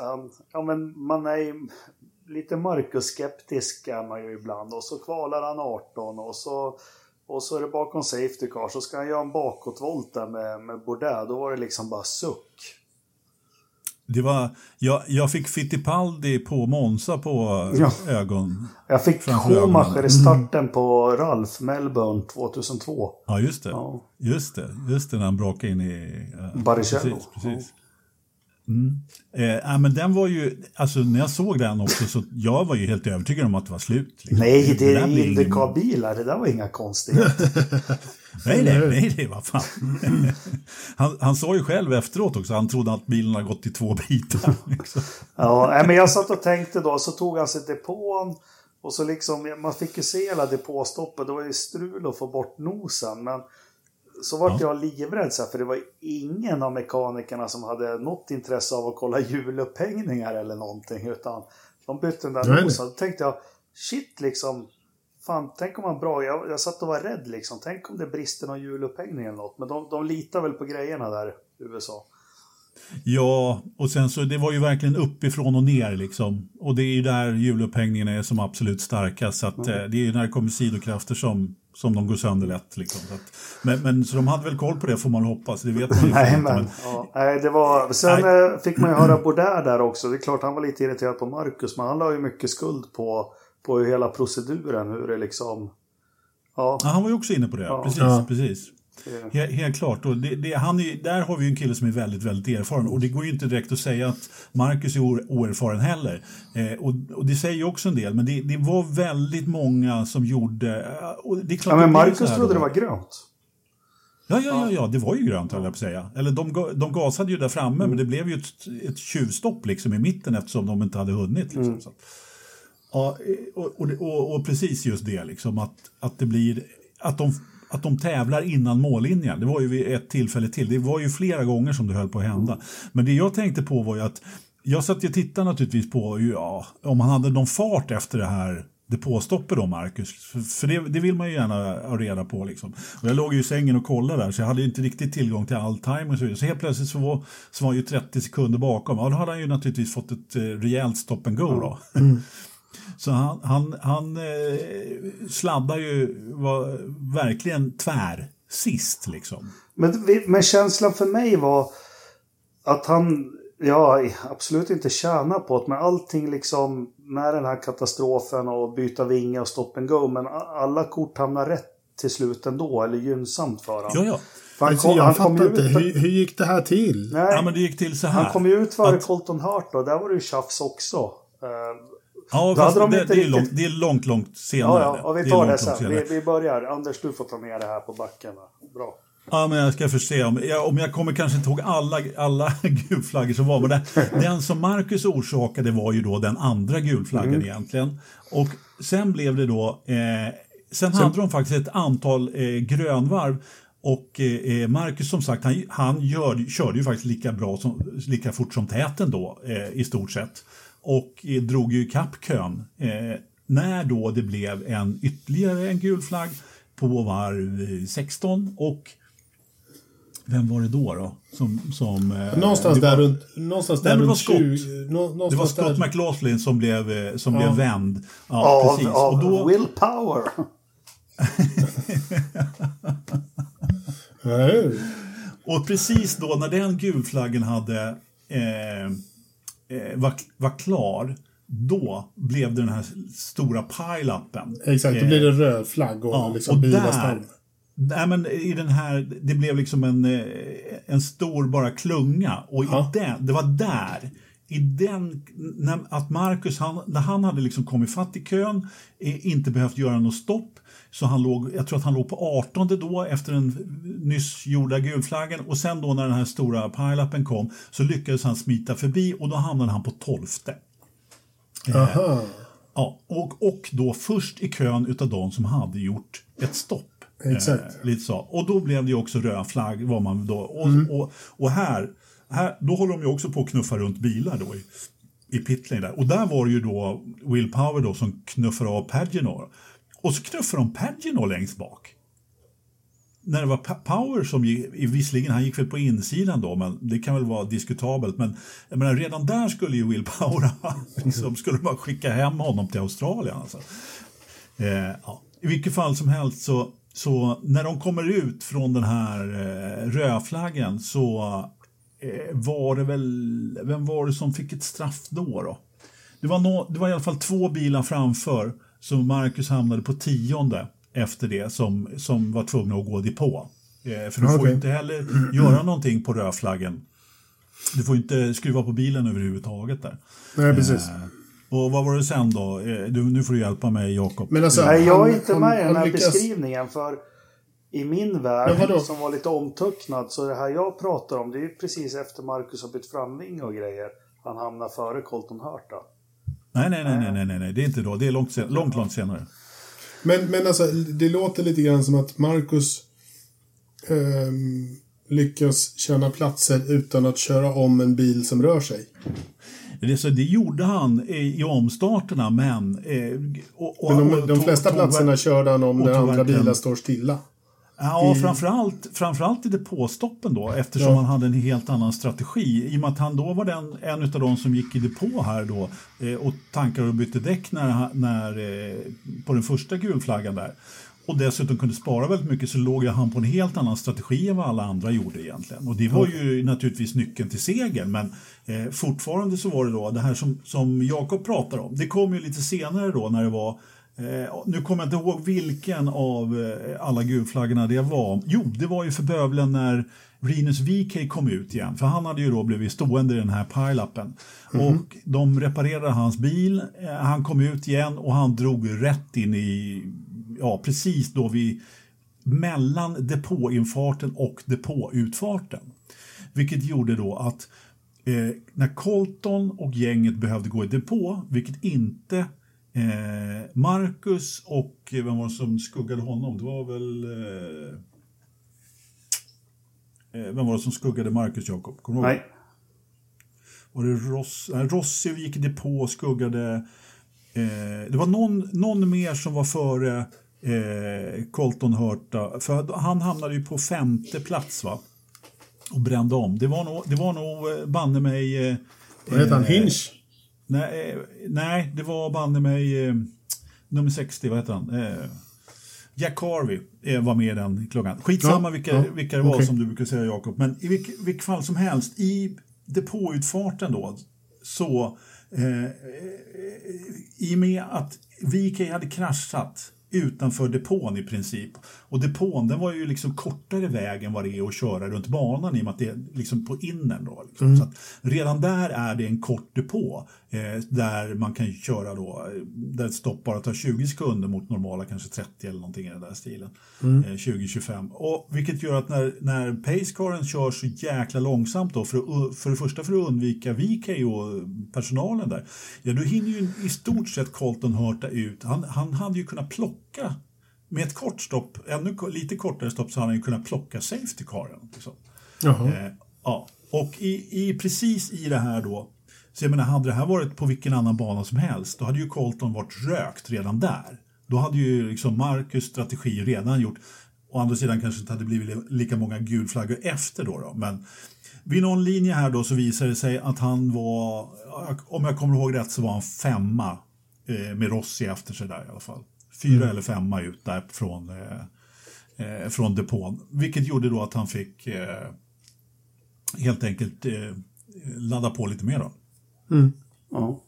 ja, men man är ju lite Marcus-skeptisk är man ju ibland och så kvalar han 18 och så och så är det bakom Safety Car så ska han göra en bakåtvolt där med, med Bourdais. Då var det liksom bara suck. Det var, jag, jag fick Fittipaldi på Monza på Ja. ögon. Jag fick Schumacher i starten på Ralf Melbourne 2002. Ja, just det. Ja. Just det, just det när han brakade in i... ja, Baricello. Precis, precis. Mm. Eh, men den var ju, alltså när jag såg den också så jag var ju helt övertygad om att det var slut. liksom. Nej, det där är Indycar-bilar. Det där var inga konstigheter. *laughs* Nej, nej, nej, nej, vad fan. *laughs* han, han sa ju själv efteråt också, han trodde att bilen hade gått i två bitar. *laughs* Liksom. ja, men jag satt och tänkte då, så tog han sig depån. Och så liksom, man fick ju se hela depåstoppet. Det var ju strul att få bort nosen. Men så vart jag livrädd så här, för det var ingen av mekanikerna som hade något intresse av att kolla hjulupphängningar eller någonting. Utan de bytte den där nosen. Då tänkte jag, shit liksom. Fan, tänk om man bra. Jag, jag satt och var rädd liksom. Tänk om det brister någon hjulupphängning eller något. Men de, de litar väl på grejerna där i USA. Ja, och sen så det var ju verkligen uppifrån och ner liksom. Och det är ju där hjulupphängningen är som absolut starkast. Så att, eh, det är ju när det kommer sidokrafter som, som de går sönder lätt. Liksom. Så, att, men, men så de hade väl koll på det får man hoppas. Det vet man ju *laughs* Nej, inte. men, ja, nej, det var... Sen eh, fick man ju höra Bourdais där också. Det är klart han var lite irriterad på Marcus, men han la ju mycket skuld på, på hela proceduren. Hur det liksom... Ja, Ja, han var ju också inne på det. Ja. Precis, Ja. precis. Det, Helt, helt klart. Och det, det, han är, där har vi en kille som är väldigt, väldigt erfaren. Och det går ju inte direkt att säga att Marcus är oerfaren heller. Eh, och, och det säger ju också en del. Men det, det var väldigt många som gjorde... eh, Och det är klart ja, men det Marcus så här trodde då. det var grönt. Ja, ja, ja, ja, det var ju grönt höll jag på att säga. Eller de, de gasade ju där framme, men det blev ju ett, ett tjuvstopp liksom i mitten eftersom de inte hade hunnit. Liksom, så. att- Ja, och, och, och, och precis just det, liksom, att, att det blir... Att de, att de tävlar innan mållinjen. Det var ju vid ett tillfälle till. Det var ju flera gånger som det höll på att hända. Men det jag tänkte på var ju att jag satt och tittade naturligtvis på ja, om han hade någon fart efter det här depåstoppet då, Marcus. För, det, det vill man ju gärna ha reda på. Liksom. Och jag låg ju i sängen och kollade där, så jag hade ju inte riktigt tillgång till all time och så vidare. Så helt plötsligt så var, så var han ju 30 sekunder bakom. Ja, då hade han ju naturligtvis fått ett eh, rejält stop and go då. *laughs* Så han, han, han eh, sladdar ju var verkligen tvär sist liksom. Men, men känslan för mig var att han, ja, absolut inte tjänar på det, men allting liksom med den här katastrofen och byta vinge och stop and go, men alla kort hamnar rätt till slut ändå, eller gynnsamt för honom. Ja, ja. För han Alltså, kom, jag han fattar inte. ut, Hur, hur gick det här till? nej, Ja, men det gick till så här. han kom ju ut före att- Colton Hart då, där var det ju tjafs också. Eh, Ja, fast de det, inte det, är långt, det är långt, långt senare. ja, ja, och vi tar det långt sen. Vi, vi börjar. Anders, du får ta med det här på backen. va? Bra. Ja, men jag ska få se om jag, om jag kommer kanske inte ihåg alla, alla *laughs* gulflaggor som var. Men det, *laughs* den som Marcus orsakade var ju då den andra gulflaggan Mm. egentligen. Och sen blev det då, eh, sen hade de faktiskt ett antal eh, grönvarv. Och eh, Marcus som sagt, han, han gör, körde ju faktiskt lika bra som, lika fort som täten då eh, i stort sett. Och eh, drog ju ikapp kön. Eh, när då det blev en ytterligare en gul flagg på varv eh, 16 och Vem var det då? då? Som, som, eh, Någonstans det där var, runt... Någonstans där det var runt Scott. 20... Nå, Det var Scott där. McLaughlin som blev, eh, som Ja. blev vänd. Ja, Av, precis. av Och då, willpower. *laughs* Ja, Och precis då när den gulflaggen hade eh, eh, var, var klar, då blev det den här stora pile-upen. exakt, då blir det röd flagg och Ja, liksom och bilar där, nej, men i den här, det blev liksom en, eh, en stor bara klunga. Och Ja. i den, det var där, i den, när, att Marcus, han, när han hade liksom kommit fatt i kön, eh, inte behövt göra något stopp, så han låg, jag tror att han låg på 18 då efter den nyss gjorda gulflaggen och sen då när den här stora pile-upen kom så lyckades han smita förbi och då hamnade han på 12. Aha. Ja, och, och då först i kön utav de som hade gjort ett stopp. Exakt. Eh, lite så. Och då blev det också röd flagg. Var man då. Och, Mm. och, och här, här, då håller de ju också på att knuffa runt bilar då i, i pitlane där. Och där var det ju då Will Power då som knuffar av Paginor. Och så knuffar de Pagino längst bak. När det var Power som gick, visserligen han gick väl på insidan då, men det kan väl vara diskutabelt. Men jag menar, redan där skulle ju Will Power, *laughs* liksom, skulle man skicka hem honom till Australien. Alltså. Eh, ja. I vilket fall som helst så, så när de kommer ut från den här eh, rödflaggen så eh, var det väl, vem var det som fick ett straff då? då? Det, var no, det var i alla fall två bilar framför så Marcus hamnade på tionde efter det som, som var tvungna att gå depå. Eh, för du får ju inte heller göra någonting på rödflaggen. Du får ju inte skruva på bilen överhuvudtaget där. Nej, precis. Eh, och vad var det sen då? Eh, du, nu får du hjälpa mig Jakob. Men alltså, Nej, jag är inte med i den här lyckas- beskrivningen för i min värld, som var lite omtöcknad, så det här jag pratar om, det är ju precis efter Marcus har bytt framving och grejer. Han hamnar före Colton Hurt då. Nej, nej, nej, nej, nej, nej, det är inte då. Det är långt, långt, långt senare. Men, men alltså, det låter lite grann som att Marcus ehm, lyckas tjäna platser utan att köra om en bil som rör sig. Det, så det gjorde han i, i omstarterna, men... Eh, och, och, Men de, de flesta tog- platserna körde han om när andra bilar står stilla. Ja, i- framförallt, framförallt i depåstoppen då, eftersom Ja. han hade en helt annan strategi. I och med att han då var den, en av de som gick i depå här då eh, och tankade och bytte däck när, när, eh, på den första gulflaggan där. Och dessutom kunde spara väldigt mycket så låg han på en helt annan strategi än vad alla andra gjorde egentligen. Och det var ju naturligtvis nyckeln till segern men eh, fortfarande så var det då det här som, som Jakob pratar om. Det kom ju lite senare då när det var nu kommer jag inte ihåg vilken av eh, alla gulflaggorna det var. Jo, det var ju för bövelen när Renus VK kom ut igen. För han hade ju då blivit stående i den här pile-upen. Och de reparerade hans bil. Eh, han kom ut igen och han drog rätt in i, ja precis då vid mellan depåinfarten och depåutfarten. Vilket gjorde då att eh, när Colton och gänget behövde gå i depå, vilket inte eh, Marcus och vem var det som skuggade honom? Det var väl... Eh, eh, vem var det som skuggade Marcus, Jakob? Kommer du ihåg? Nej. Var det Ross, nej, Rossi gick i depå och skuggade... Eh, det var någon, någon mer som var före eh, Colton Hurta. För han hamnade ju på femte plats va? Och brände om. Det var nog, det var nog eh, banne mig... Vad heter han? Hinch? Nej, eh, nej, det var banne mig eh, nummer 60, vad heter han? Eh, Jack Harvey eh, var med i den klungan. Skitsamma Ja, vilka, ja, vilka det var okej. som du brukar säga Jakob. Men i vilket, vilket fall som helst, i depåutfarten då, så eh, eh, i och med att VK hade kraschat utanför depån i princip. Och depån den var ju liksom kortare väg än vad det är att köra runt banan i och med att det är liksom på innern. Då, liksom. Så att redan där är det en kort depå där man kan köra då, eh, där ett stopp bara tar 20 sekunder mot normala kanske 30 eller någonting i den där stilen. Eh, 20-25. Och Vilket gör att när, när pacecaren kör så jäkla långsamt då, för, för det första för att undvika VK och personalen där, ja då hinner ju i stort sett Colton Hurta ut. Han, han hade ju kunnat plocka med ett kort stopp, ännu lite kortare stopp, så hade han ju kunnat plocka safety caren. Liksom. Eh, ja. Och i, i, precis i det här då, så jag menar, hade det här varit på vilken annan bana som helst, då hade ju Colton varit rökt redan där. Då hade ju liksom Marcus strategi redan gjort. å andra sidan kanske inte hade blivit lika många gulflaggor efter då, då. Men vid någon linje här då så visade det sig att han var, om jag kommer ihåg rätt så var han femma eh, med Rossi efter sig där i alla fall. Fyra mm. eller femma ut där från, eh, eh, från depån. Vilket gjorde då att han fick eh, helt enkelt eh, ladda på lite mer då. Mm. Ja.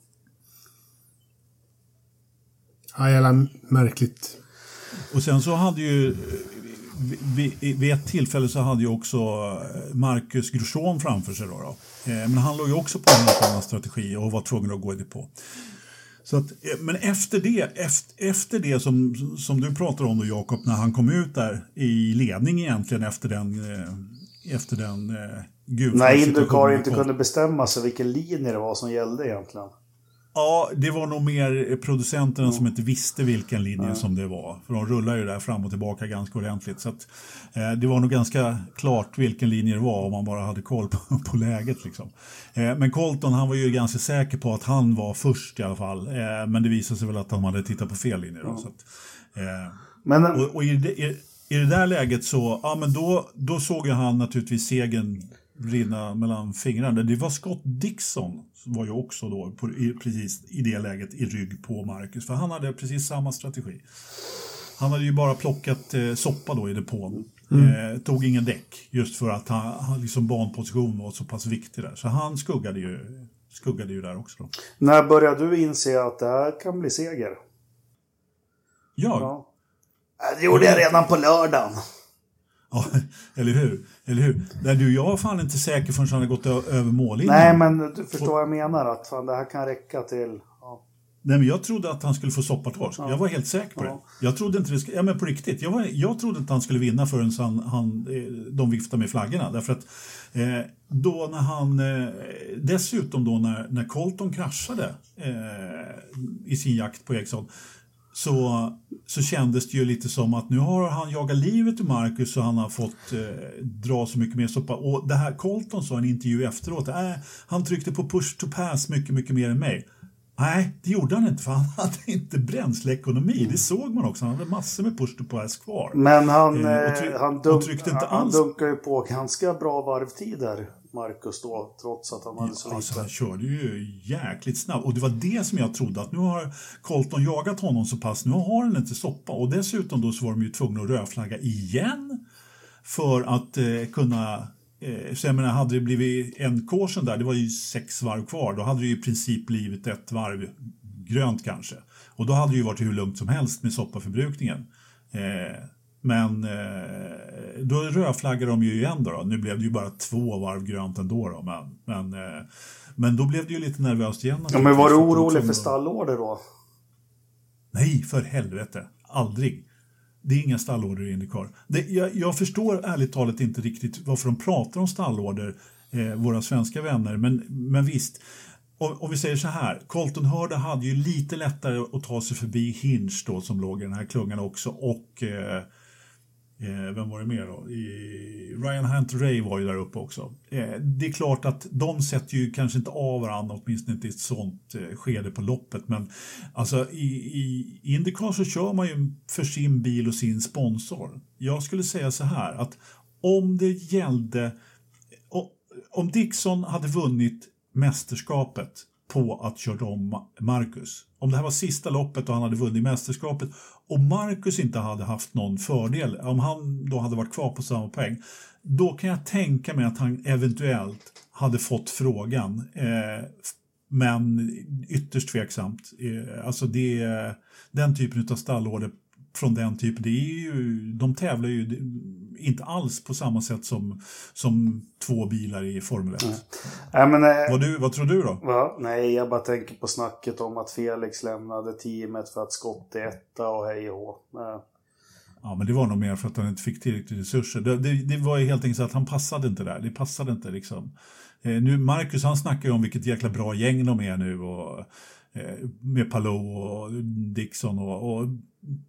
Ja, jävla märkligt. Och sen så hade ju vid, vid ett tillfälle så hade ju också eh, Marcus Grosjean framför sig. Då, då. Eh, men han låg ju också på en helt annan strategi och var tvungen att gå i depå. Så att, eh, men efter det, efter, efter det som, som du pratar om då Jakob, när han kom ut där i ledning egentligen efter den, efter den gula När Indycar inte kunde bestämma sig vilken linje det var som gällde egentligen. Ja, det var nog mer producenterna mm. som inte visste vilken linje mm. som det var. För de rullar ju där fram och tillbaka ganska ordentligt. Så att, eh, det var nog ganska klart vilken linje det var om man bara hade koll på, *laughs* på läget. Liksom. Eh, men Colton han var ju ganska säker på att han var först i alla fall. Eh, men det visade sig väl att de hade tittat på fel linje. Då, mm. så att, eh, men, och, och i, det, i, i, det där läget så, ja men då, då såg ju han naturligtvis segern rinna mellan fingrarna. Det var Scott Dixon var ju också då på, i, precis i det läget i rygg på Marcus, för han hade precis samma strategi. Han hade ju bara plockat eh, soppa då i depån. Mm. Eh, tog ingen däck, just för att han, han liksom banposition var så pass viktig där. Så han skuggade ju, skuggade ju där också. Då. När började du inse att det här kan bli seger? Jag? Ja. Det gjorde jag redan på lördagen. Ja, *laughs* eller hur? Eller hur? Nej, du, jag var fan inte säker förrän han hade gått över mållinjen. Nej, men du förstår vad jag menar. Att fan, det här kan räcka till... Ja. Nej, men jag trodde att han skulle få soppatorsk. Ja. Jag var helt säker på ja. det. Jag trodde inte det skulle... Ja, men på riktigt. Jag, var, jag trodde inte han skulle vinna förrän han, han, eh, de viftade med flaggorna. Därför att eh, då när han... Eh, dessutom då när, när Colton kraschade eh, i sin jakt på Eriksson så, så kändes det ju lite som att nu har han jagat livet ur Marcus och han har fått eh, dra så mycket mer soppa. Och det här Colton sa i en intervju efteråt, äh, han tryckte på push to pass mycket, mycket mer än mig. Nej, det gjorde han inte för han *laughs* hade inte bränsleekonomi. Det såg man också. Han hade massor med push to pass kvar. Men han, eh, han, dunk, han, han dunkar ju på ganska bra varvtider. Marcus då, trots att han hade så lite. Alltså, han körde ju jäkligt snabbt och det var det som jag trodde att nu har Colton jagat honom så pass, nu har han inte soppa och dessutom då så var de ju tvungna att rödflagga igen för att eh, kunna eh, så jag menar, hade det blivit en caution där, det var ju sex varv kvar, då hade det ju i princip blivit ett varv grönt kanske. Och då hade det ju varit hur lugnt som helst med soppaförbrukningen. Eh, men eh, då rödflaggade de ju igen då, då, Nu blev det ju bara två varv grönt ändå då, men, men, eh, men då blev det ju lite nervöst igen. Ja, men var du orolig för stallorder då? Nej, för helvete. Aldrig. Det är inga stallorder i Indycar. Jag, jag, förstår ärligt talat inte riktigt varför de pratar om stallorder, eh, våra svenska vänner, men, men visst. Om vi säger så här, Colton Hurda hade ju lite lättare att ta sig förbi Hinch då som låg i den här klungan också och Eh, Eh, vem var det mer då? I, Ryan Hunt Ray var ju där uppe också. Eh, det är klart att de sätter ju kanske inte av varandra, åtminstone inte i ett sånt eh, skede på loppet. Men alltså i, i Indycar så kör man ju för sin bil och sin sponsor. Jag skulle säga så här att om det gällde, om Dixon hade vunnit mästerskapet på att köra om Marcus. Om det här var sista loppet och han hade vunnit mästerskapet om Marcus inte hade haft någon fördel, om han då hade varit kvar på samma poäng, då kan jag tänka mig att han eventuellt hade fått frågan. Eh, men ytterst tveksamt. Eh, alltså det, den typen av stallorder från den typen, det är ju, de tävlar ju inte alls på samma sätt som, som två bilar i Formel 1. Mm. Ja, men, eh, vad, du, vad tror du då? Va? Nej, jag bara tänker på snacket om att Felix lämnade teamet för att Scott är etta och hej och Ja, men det var nog mer för att han inte fick tillräckligt resurser. Det, det, det var ju helt enkelt så att han passade inte där. Det passade inte liksom. Eh, nu, Marcus han snackar ju om vilket jäkla bra gäng de är nu och eh, med Palou och Dixon och, och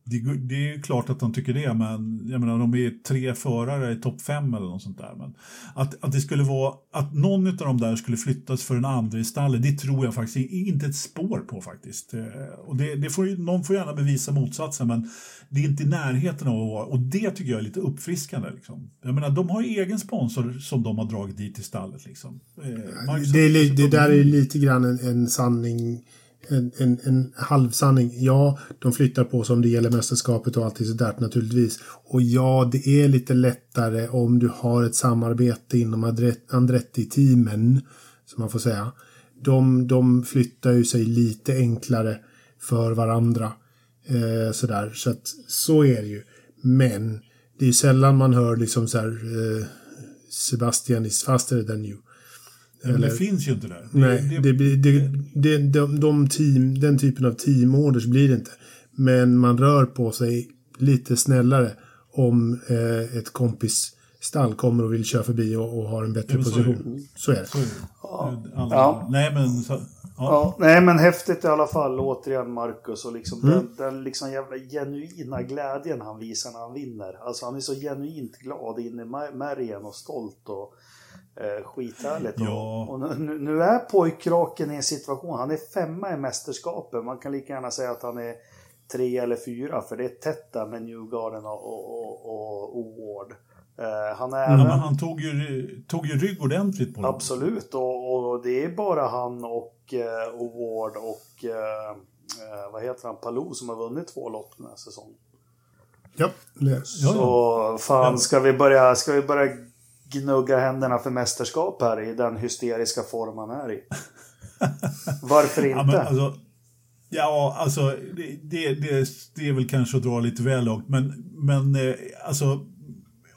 det, det är klart att de tycker det, men jag menar, de är tre förare i topp fem eller något sånt där. Men att, att det skulle vara, att någon av de där skulle flyttas för en andra i stallet, det tror jag faktiskt inte ett spår på faktiskt. Eh, och det, det får, någon får gärna bevisa motsatsen, men det är inte i närheten av att vara, och det tycker jag är lite uppfriskande. Liksom. Jag menar, de har ju egen sponsor som de har dragit dit i stallet. Liksom. Eh, det, är, det där är lite grann en, en sanning en, en, en halvsanning. Ja, de flyttar på sig om det gäller mästerskapet och allt sådär naturligtvis. Och ja, det är lite lättare om du har ett samarbete inom Andretti-teamen, som man får säga. De, de flyttar ju sig lite enklare för varandra. Eh, sådär, så att så är det ju. Men det är ju sällan man hör liksom så här eh, Sebastian is faster than you. Men det finns ju inte där. Nej, det, det, det, det, de, de team, den typen av teamorders blir det inte. Men man rör på sig lite snällare om eh, ett kompis stall kommer och vill köra förbi och, och har en bättre ja, position. Så är det. Så är det. Ja. ja. Nej, men... Så, ja. ja. nej, men häftigt i alla fall. Återigen Marcus och liksom mm. den, den liksom jävla genuina glädjen han visar när han vinner. Alltså han är så genuint glad in i märgen och stolt och Eh, skithärligt. Ja. Och, och nu, nu, är pojkraken i en situation, han är femma i mästerskapet. Man kan lika gärna säga att han är tre eller fyra, för det är tätt där med Newgarden och, och, och, och Ward. Eh, han, är ja, även... han tog ju, tog ju rygg ordentligt på dem. Absolut, och, och, det är bara han och, eh, och Ward och eh, eh, vad heter han, Palou som har vunnit två lopp den här säsongen. Ja, det. Så fan, ska vi börja, ska vi börja gnugga händerna för mästerskap här i den hysteriska form han är i. Varför *laughs* inte? Ja, alltså, ja, alltså det, det, det, är väl kanske att dra lite väl långt, men, men eh, alltså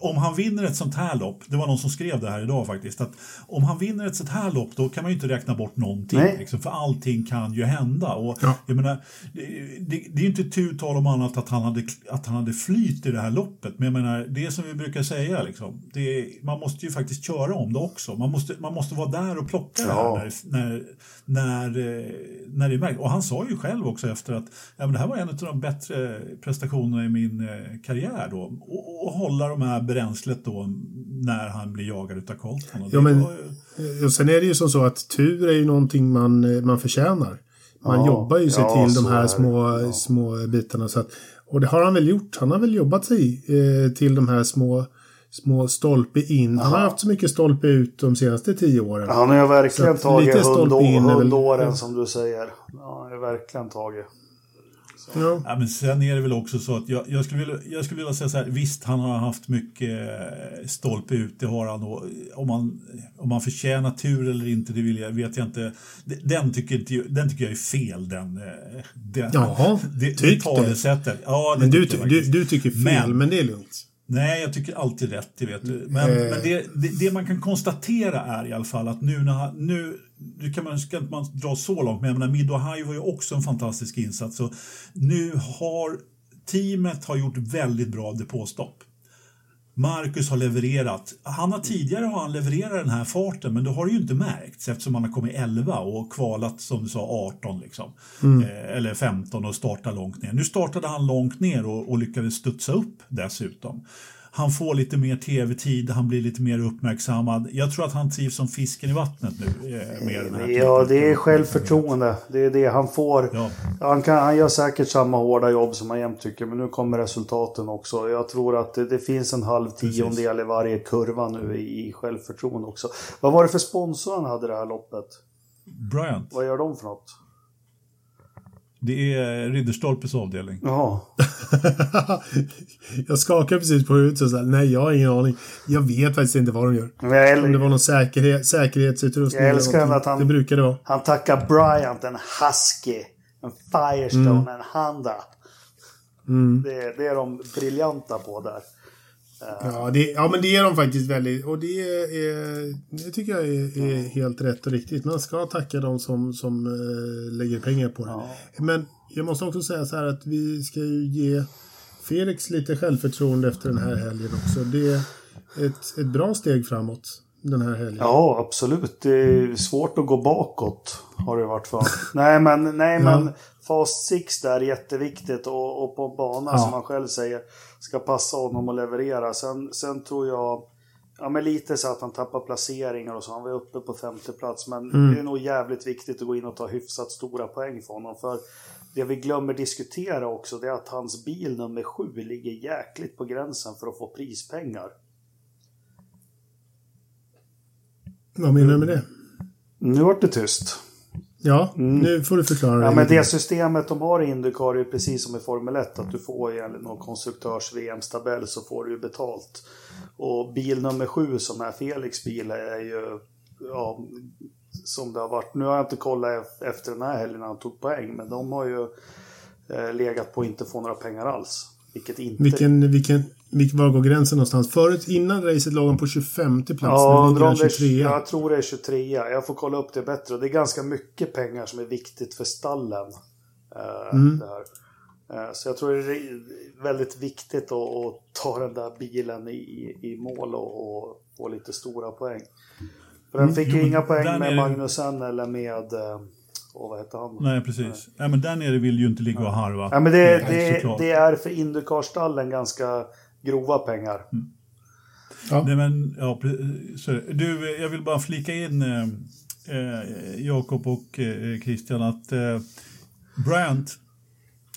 om han vinner ett sånt här lopp, det var någon som skrev det här idag faktiskt, att om han vinner ett sånt här lopp då kan man ju inte räkna bort någonting, liksom, för allting kan ju hända. Och, ja. jag menar, det, det, det är ju inte tu tal om annat att han, hade, att han hade flyt i det här loppet, men jag menar, det som vi brukar säga, liksom, det, man måste ju faktiskt köra om det också. Man måste, man måste vara där och plocka ja. det här när, när, när, eh, när det är märkt. Och han sa ju själv också efter att ja, men det här var en av de bättre prestationerna i min eh, karriär då, och, och hålla de här bränslet då när han blir jagad av Colton. Och, ja, men, och sen är det ju som så att tur är ju någonting man, man förtjänar. Man ja, jobbar ju sig ja, till de här små, ja. små bitarna. Så att, och det har han väl gjort. Han har väl jobbat sig eh, till de här små små stolpe in. Han har haft så mycket stolpe ut de senaste tio åren. Han har ju verkligen tagit hundåren väl... som du säger. Ja, han har verkligen tagit. Ja. ja. men sen är det väl också så att jag, jag, skulle, vilja, jag skulle vilja säga så här, visst han har haft mycket eh, stolpe ut, det har han. Och om, man, om man förtjänar tur eller inte, det vill jag, vet jag inte. Den tycker, inte, den tycker jag är fel, den, eh, den, Jaha, det, det talesättet. Ja, men du, du, du, tycker fel, men, men det är lugnt. Nej, jag tycker alltid rätt, det vet du. Men, mm. men det, det, det, man kan konstatera är i alla fall att nu när nu, nu kan man, ska man dra så långt, men jag menar Mid var ju också en fantastisk insats. Så nu har teamet har gjort väldigt bra depåstopp. Marcus har levererat. Han har tidigare har han levererat den här farten men då har det ju inte märkts eftersom han har kommit 11 och kvalat som du sa 18 liksom. Mm. Eh, eller 15 och startat långt ner. Nu startade han långt ner och, och lyckades studsa upp dessutom han får lite mer tv-tid, han blir lite mer uppmärksammad. Jag tror att han trivs som fisken i vattnet nu. Eh, med den här ja, det är självförtroende. Det är det han får. Ja. Han, kan, han gör säkert samma hårda jobb som han jämt tycker, men nu kommer resultaten också. Jag tror att det, det finns en halv tiondel i varje kurva nu i, i självförtroende också. Vad var det för sponsor han hade det här loppet? Bryant. Vad gör de för något? Det är Ridderstolpes avdelning. Jaha. *laughs* jag skakar precis på huvudet och så här, nej jag har ingen aning. Jag vet faktiskt inte vad de gör. Jag Om det var någon säkerhet, säkerhetsutrustning. Jag älskar att han, det brukar det vara. han tackar Bryant en Husky, en Firestone, mm. en Honda. Mm. Det, det är de briljanta på där. Ja, det, ja, men det är de faktiskt väldigt. Och det, är, det tycker jag är, är helt rätt och riktigt. Man ska tacka de som, som äh, lägger pengar på det. Ja. Men jag måste också säga så här att vi ska ju ge Felix lite självförtroende efter den här helgen också. Det är ett, ett bra steg framåt. den här helgen. Ja, absolut. Det är svårt att gå bakåt. Har det varit för. nej, men, nej, men Ja. Fast Six där är jätteviktigt. Och, och på bana Ja. som han själv säger ska passa honom att leverera. Sen, sen tror jag... Ja, men lite så att han tappar placeringar och så. Han var uppe på femte plats. Men Mm. det är nog jävligt viktigt att gå in och ta hyfsat stora poäng för honom. För det vi glömmer diskutera också det är att hans bil nummer sju ligger jäkligt på gränsen för att få prispengar. Vad menar du med det? Nu vart det tyst. Ja, nu får du förklara Mm. Ja, men det systemet de har i Indycar är precis som i Formel 1. Att du får enligt någon konstruktörs-VM-tabell så får du betalt. Och bil nummer sju som är Felix bil är ju... Ja, som det har varit. Nu har jag inte kollat e- efter den här helgen när han tog poäng. Men de har ju eh, legat på att inte få några pengar alls. Vilket inte... Vilken, vilken, vilken, var går gränsen någonstans? Förut, innan racet låg han på 25 plats. Ja, nu ligger han undrar om det 23. är, jag tror det är 23. Jag får kolla upp det bättre. Det är ganska mycket pengar som är viktigt för stallen. eh, Mm. det här. Eh, Så jag tror det är väldigt viktigt att, att ta den där bilen i, i mål och, och få lite stora poäng. För den fick Mm. Jo, ju men inga poäng med är- Magnusen eller med... eh, Åh, vad heter han? Nej, precis. Ja, men där nere vill ju inte ligga och harva. Ja, men det, Nej, det, det är för Indycar-stallen ganska grova pengar. Ja. Nej, men, ja, du, jag vill bara flika in eh, eh, Jakob och eh, Christian att eh, Brandt,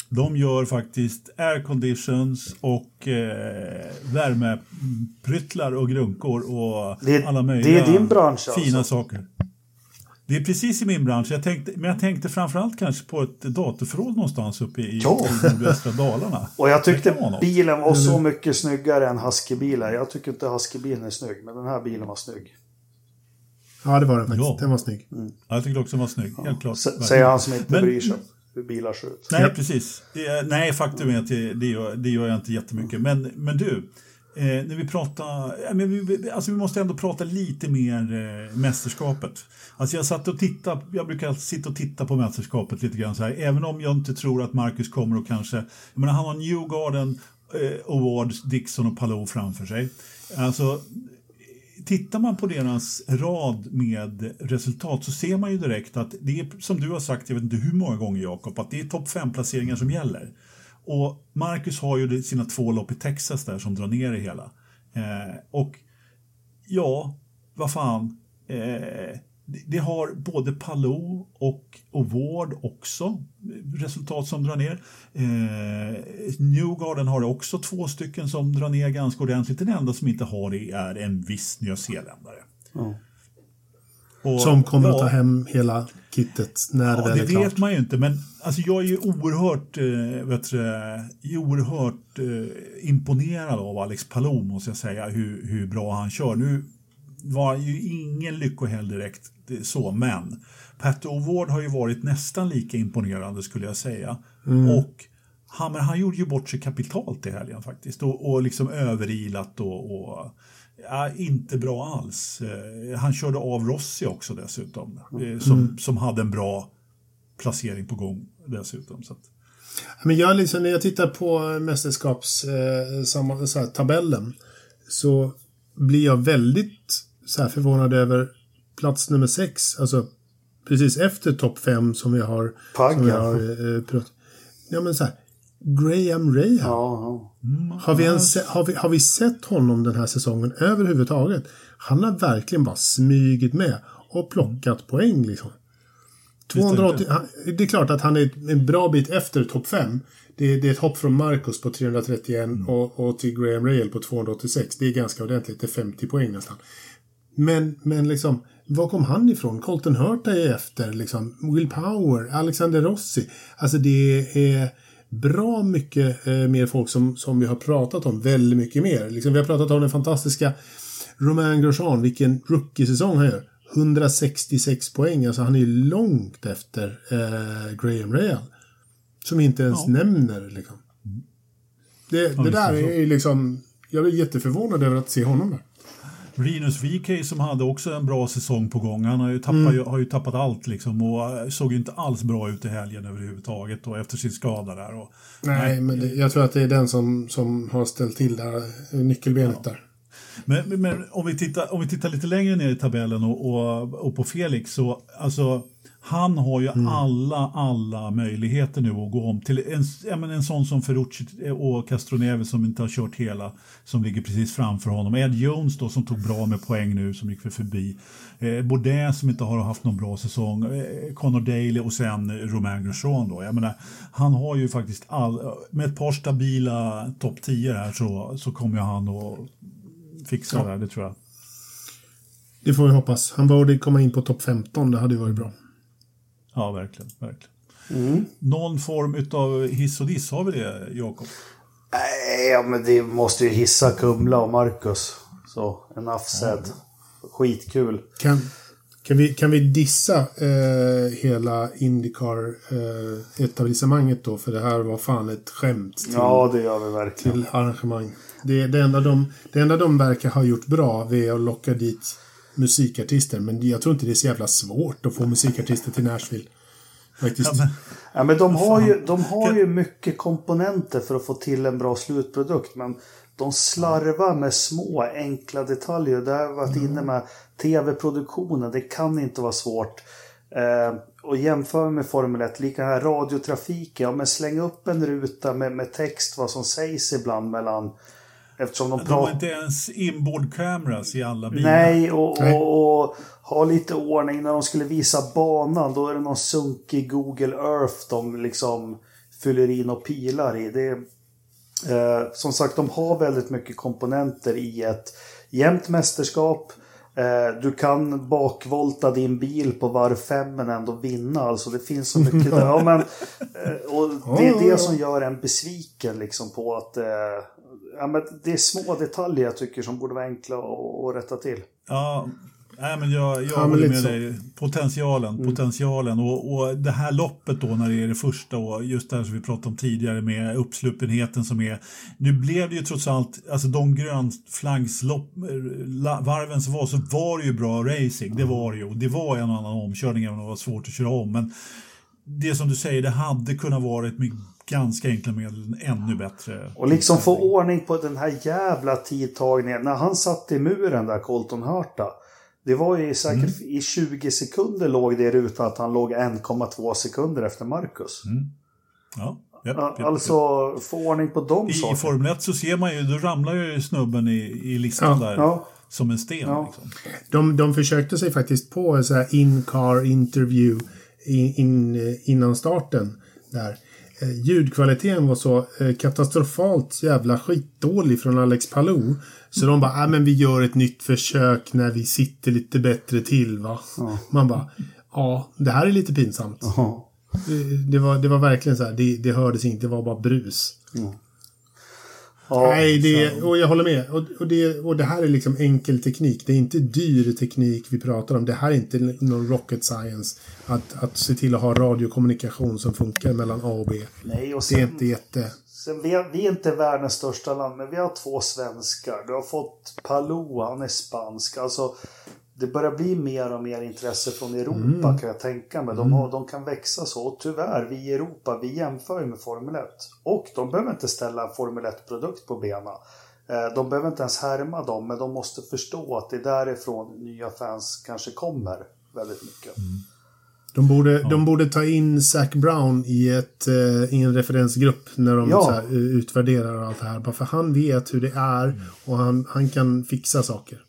de gör faktiskt air conditions och eh, värmepryttlar och grunkor och Det- alla möjliga det är din bransch, fina alltså. saker. Det är precis i min bransch. Jag tänkte, men jag tänkte framförallt kanske på ett datorförråd någonstans uppe i, Ja. i nordvästra Dalarna. *laughs* Och jag tyckte bilen var så mycket snyggare än Husky-bilar. Jag tycker inte Husky-bilen är snygg, men den här bilen var snygg. Ja, det var den faktiskt. Ja. Den var snygg. Ja, jag tyckte också den var snygg. Helt klart. S- säger han som inte Men- bryr sig hur bilar ser ut. Nej, Ja. precis. Nej, faktum är att det, det, gör, det gör jag inte jättemycket. Men, men du, eh, när vi pratar... Ja, men vi, alltså vi måste ändå prata lite mer eh, mästerskapet. Alltså jag satt och tittade, jag brukar sitta och titta på mästerskapet lite grann så här, även om jag inte tror att Marcus kommer och kanske... Jag menar, han har Newgarden, eh, Awards, Dixon och Palou framför sig. Alltså, tittar man på deras rad med resultat så ser man ju direkt att det är som du har sagt, jag vet inte hur många gånger Jakob, att det är topp 5-placeringar som gäller. Och Marcus har ju sina två lopp i Texas där som drar ner det hela. Eh, och ja, vad fan. Eh, det, har både Palou och Award också resultat som drar ner. Eh, Newgarden har också två stycken som drar ner ganska ordentligt. Den enda som inte har det är en viss nyzeeländare. Och- Som kommer att ta ja, hem hela kittet när det Ja, väl det är klart. vet man ju inte, men alltså, jag är ju oerhört, eh, vet du, oerhört eh, imponerad av Alex Palou, måste jag säga, hur, hur bra han kör. Nu var ju ingen lyckohäll direkt, det- så, men Pat O'Ward har ju varit nästan lika imponerande skulle jag säga. Och han, men han gjorde ju bort sig kapitalt i helgen faktiskt och, och liksom överilat och, och ja, inte bra alls. Eh, han körde av Rossi också dessutom, eh, som, som hade en bra placering på gång dessutom. Så att, Men jag liksom, när jag tittar på mästerskaps eh, samma, så här, tabellen så blir jag väldigt så här, förvånad över plats nummer sex. Alltså precis efter topp fem som vi har. Pagga. Som vi har eh, prat- ja men så här. Graham Rahal. Ja, ja. Har vi, ens, har, vi, har vi sett honom den här säsongen överhuvudtaget? Han har verkligen bara smygit med och plockat poäng liksom. 280, han, det är klart att han är en bra bit efter topp 5. Det, är- det är ett hopp från Marcus på 331 och, och till Graham Rahal på 286. Det är ganska ordentligt. Det är 50 poäng nästan. Men, men liksom, var kom han ifrån? Colton Hurta är efter, liksom. Will Power, Alexander Rossi. Alltså det är bra mycket eh, mer folk som, som vi har pratat om. Väldigt mycket mer. Liksom, vi har pratat om den fantastiska Romain Grosjean, vilken rookie-säsong han gör. 166 poäng, alltså han är långt efter eh, Graham Rahal. Som inte ens Ja. nämner liksom. Det, det där är liksom... Jag är jätteförvånad över att se honom där. Rinus VK som hade också en bra säsong på gång. Han har ju tappat, har ju tappat allt liksom och eh, såg inte alls bra ut i helgen överhuvudtaget och efter sin skada där. Och, Nej, men det, jag tror att det är den som, som har ställt till det här nyckelbenet där. Men, men, men, om, vi tittar, om vi tittar lite längre ner i tabellen och, och, och på Felix så alltså han har ju mm. alla, alla möjligheter nu att gå om till en, ja, en sån som Ferrucci och Castroneve som inte har kört hela, som ligger precis framför honom. Ed Jones då som tog bra med poäng nu, som gick för förbi. Eh, Baudin som inte har haft någon bra säsong. Eh, Conor Daly och sen Romain Grosjean då. Jag menar, han har ju faktiskt all, med ett par stabila topp 10 här så, så kommer han att fixa ja. det här, det tror jag. Det får vi hoppas. Han borde komma in på topp 15, det hade ju varit bra. Ja, verkligen. verkligen. Mm. Någon form av hiss och diss, har vi det, Jakob? Nej, men det måste ju hissa Kumla och Marcus. Så, enough said. Ja. Skitkul. Kan, kan, vi, kan vi dissa eh, hela Indycar-etablissemanget eh, då? För det här var fan ett skämt. Till, ja, det gör vi verkligen. Till arrangemang. Det, det, enda de, det enda de verkar ha gjort bra är att locka dit musikartister. Men jag tror inte det är så jävla svårt att få musikartister till Nashville. Faktiskt. Ja, men, ja, men de har, ju, de har ju mycket komponenter för att få till en bra slutprodukt. Men de slarvar med små enkla detaljer. Det har jag varit inne med. Tv-produktionen, det kan inte vara svårt. Eh, och jämför med Formel 1, lika här radiotrafiken. Ja, men släng upp en ruta med, med text vad som sägs ibland mellan Eftersom de, de har inte ens inboard cameras i alla bilar. Nej, och, och, och ha lite ordning när de skulle visa banan. Då är det någon sunkig Google Earth de liksom fyller in och pilar i. Det, eh, som sagt, de har väldigt mycket komponenter i ett jämnt mästerskap. Eh, du kan bakvolta din bil på varv fem men ändå vinna. Alltså det finns så mycket där. *laughs* Ja, men, eh, och det är det som gör en besviken liksom på att eh, ja, men det är små detaljer jag tycker som borde vara enkla att rätta till. Ja, Nej, men jag, jag ja, håller med dig. Potentialen, mm. potentialen. Och, och det här loppet då när det är det första och just det här som vi pratade om tidigare med uppsluppenheten som är. Nu blev det ju trots allt, alltså de grönflaggsvarven som var så var det ju bra racing. Det var det ju. Det var en och annan omkörning även om det var svårt att köra om. Men det som du säger, det hade kunnat vara ett mycket ganska enkla medel ännu bättre. Och liksom få ordning på den här jävla tidtagningen. När han satt i muren där, Colton Hurta. Det var ju säkert mm. i 20 sekunder låg det i rutan att han låg 1,2 sekunder efter Marcus. Mm. Ja. Yep, yep, alltså få ordning på de I, sakerna. I Formel 1 så ser man ju, då ramlar ju snubben i, i listan ja, där. Ja. Som en sten. Ja. Liksom. De, de försökte sig faktiskt på en sån här in-car interview in, in, innan starten. Där. Eh, ljudkvaliteten var så eh, katastrofalt jävla skitdålig från Alex Palou. Så de bara, äh, men vi gör ett nytt försök när vi sitter lite bättre till va. Ja. Man bara, ja, det här är lite pinsamt. Ja. Det, det, var, det var verkligen så här, det, det hördes inte, det var bara brus. Ja. Ja, Nej, det, och jag håller med. Och, och, det, och det här är liksom enkel teknik. Det är inte dyr teknik vi pratar om. Det här är inte någon rocket science. Att, att se till att ha radiokommunikation som funkar mellan A och B. Nej, och sen, det är inte jätte... Sen vi, är, vi är inte världens största land, men vi har två svenskar. Du har fått Palou, han är spansk. Alltså, det börjar bli mer och mer intresse från Europa mm. kan jag tänka mig. De, mm. har, de kan växa så. Och tyvärr, vi i Europa, vi jämför ju med Formel 1. Och de behöver inte ställa en Formel 1-produkt på benen. Eh, de behöver inte ens härma dem, men de måste förstå att det är därifrån nya fans kanske kommer väldigt mycket. Mm. De borde, ja. de borde ta in Zac Brown i, ett, eh, i en referensgrupp när de ja. här, utvärderar allt det här. Bara för han vet hur det är och han, han kan fixa saker.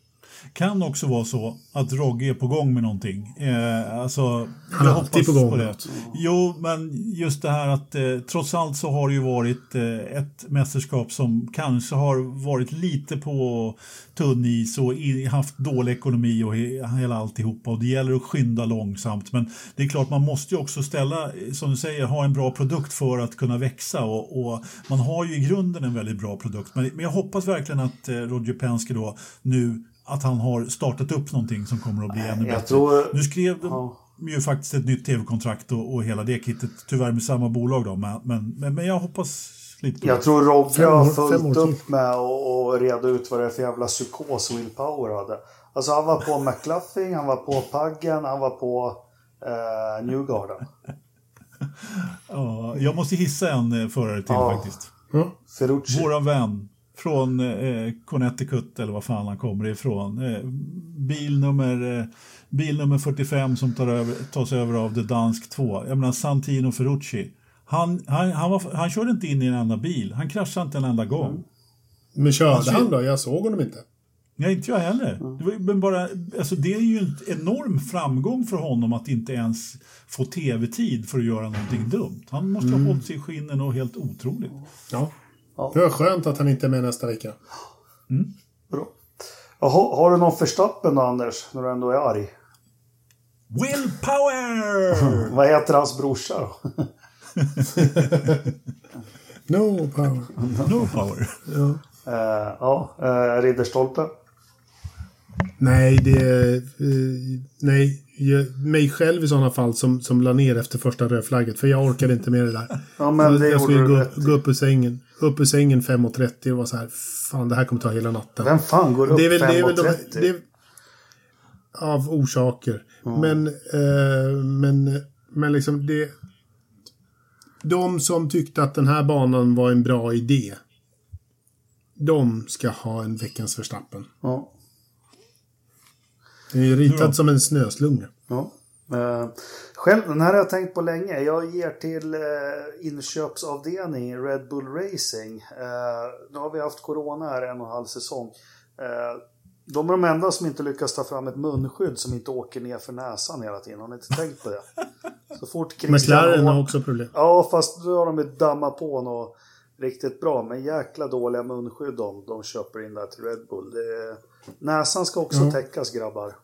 Kan också vara så att Rogge är på gång med någonting. Eh, alltså, Han är alltid på gång. På det. Jo, men just det här att eh, trots allt så har det ju varit eh, ett mästerskap som kanske har varit lite på tunn is och i, haft dålig ekonomi och he, hela alltihopa. Och det gäller att skynda långsamt. Men det är klart, man måste ju också ställa, som du säger, ha en bra produkt för att kunna växa. Och, och man har ju i grunden en väldigt bra produkt. Men, men jag hoppas verkligen att eh, Roger Penske då nu att han har startat upp någonting som kommer att bli ännu bättre. Tror... Nu skrev de ja. ju faktiskt ett nytt tv-kontrakt och, och, hela det kittet, tyvärr med samma bolag då, men, men, men jag hoppas lite på Jag det. tror Rogge har fullt upp med att reda ut vad det är för jävla psykos Will Power hade. Alltså han var på *laughs* McLuffing, han var på Paggen, han var på eh, Newgarden. ja, jag måste hissa en eh, förare till ja. faktiskt. Mm. Våran vän från eh, Connecticut eller vad fan han kommer ifrån. Eh, bil, nummer, eh, bil nummer 45 som tar över, tas över av The Dansk 2. Jag menar Santino Ferrucci. Han, han, han, var, han körde inte in i en enda bil. Han kraschade inte en enda gång. Men körde Alltså- han då? Jag såg honom inte. Nej, inte jag heller. Mm. Det, var, men bara, alltså det är ju en enorm framgång för honom att inte ens få tv-tid för att göra någonting dumt. Han måste Mm. ha hållit sig i skinnen och helt otroligt. Ja. Ja. Det var skönt att han inte är med nästa vecka. Bra. Jaha, har du någon förstappen då, Anders, när du ändå är arg? Willpower! *laughs* Vad heter hans brorsa då? *laughs* No power. no power. Ja. Eh, ja, eh, Ridderstolpe. Nej, det. Eh, nej, mig själv i sådana fall som, som la ner efter första rödflagget. För jag orkade inte med det där. *laughs* Ja, men det jag gjorde skulle gå, rätt gå upp ur sängen. Upp ur sängen 5.30 och var så här, fan det här kommer ta hela natten. Vem fan går upp det är väl, det är väl de, 5.30? det är, Av orsaker. Men, eh, men, men liksom det... De som tyckte att den här banan var en bra idé. De ska ha en veckans Verstappen. Ja. Den är Ja. som en snöslunga. Ja. Eh, själv, den här har jag tänkt på länge. Jag ger till eh, inköpsavdelning Red Bull Racing. Eh, nu har vi haft corona här en och en halv säsong. De är de enda som inte lyckas ta fram ett munskydd som inte åker ner för näsan hela tiden. Har ni inte tänkt på det? *laughs* Så fort Christian McLaren har också problem. Ja, fast nu har de ju dammat på något riktigt bra. Men jäkla dåliga munskydd de, de köper in där till Red Bull. Är... Näsan ska också Ja. täckas grabbar.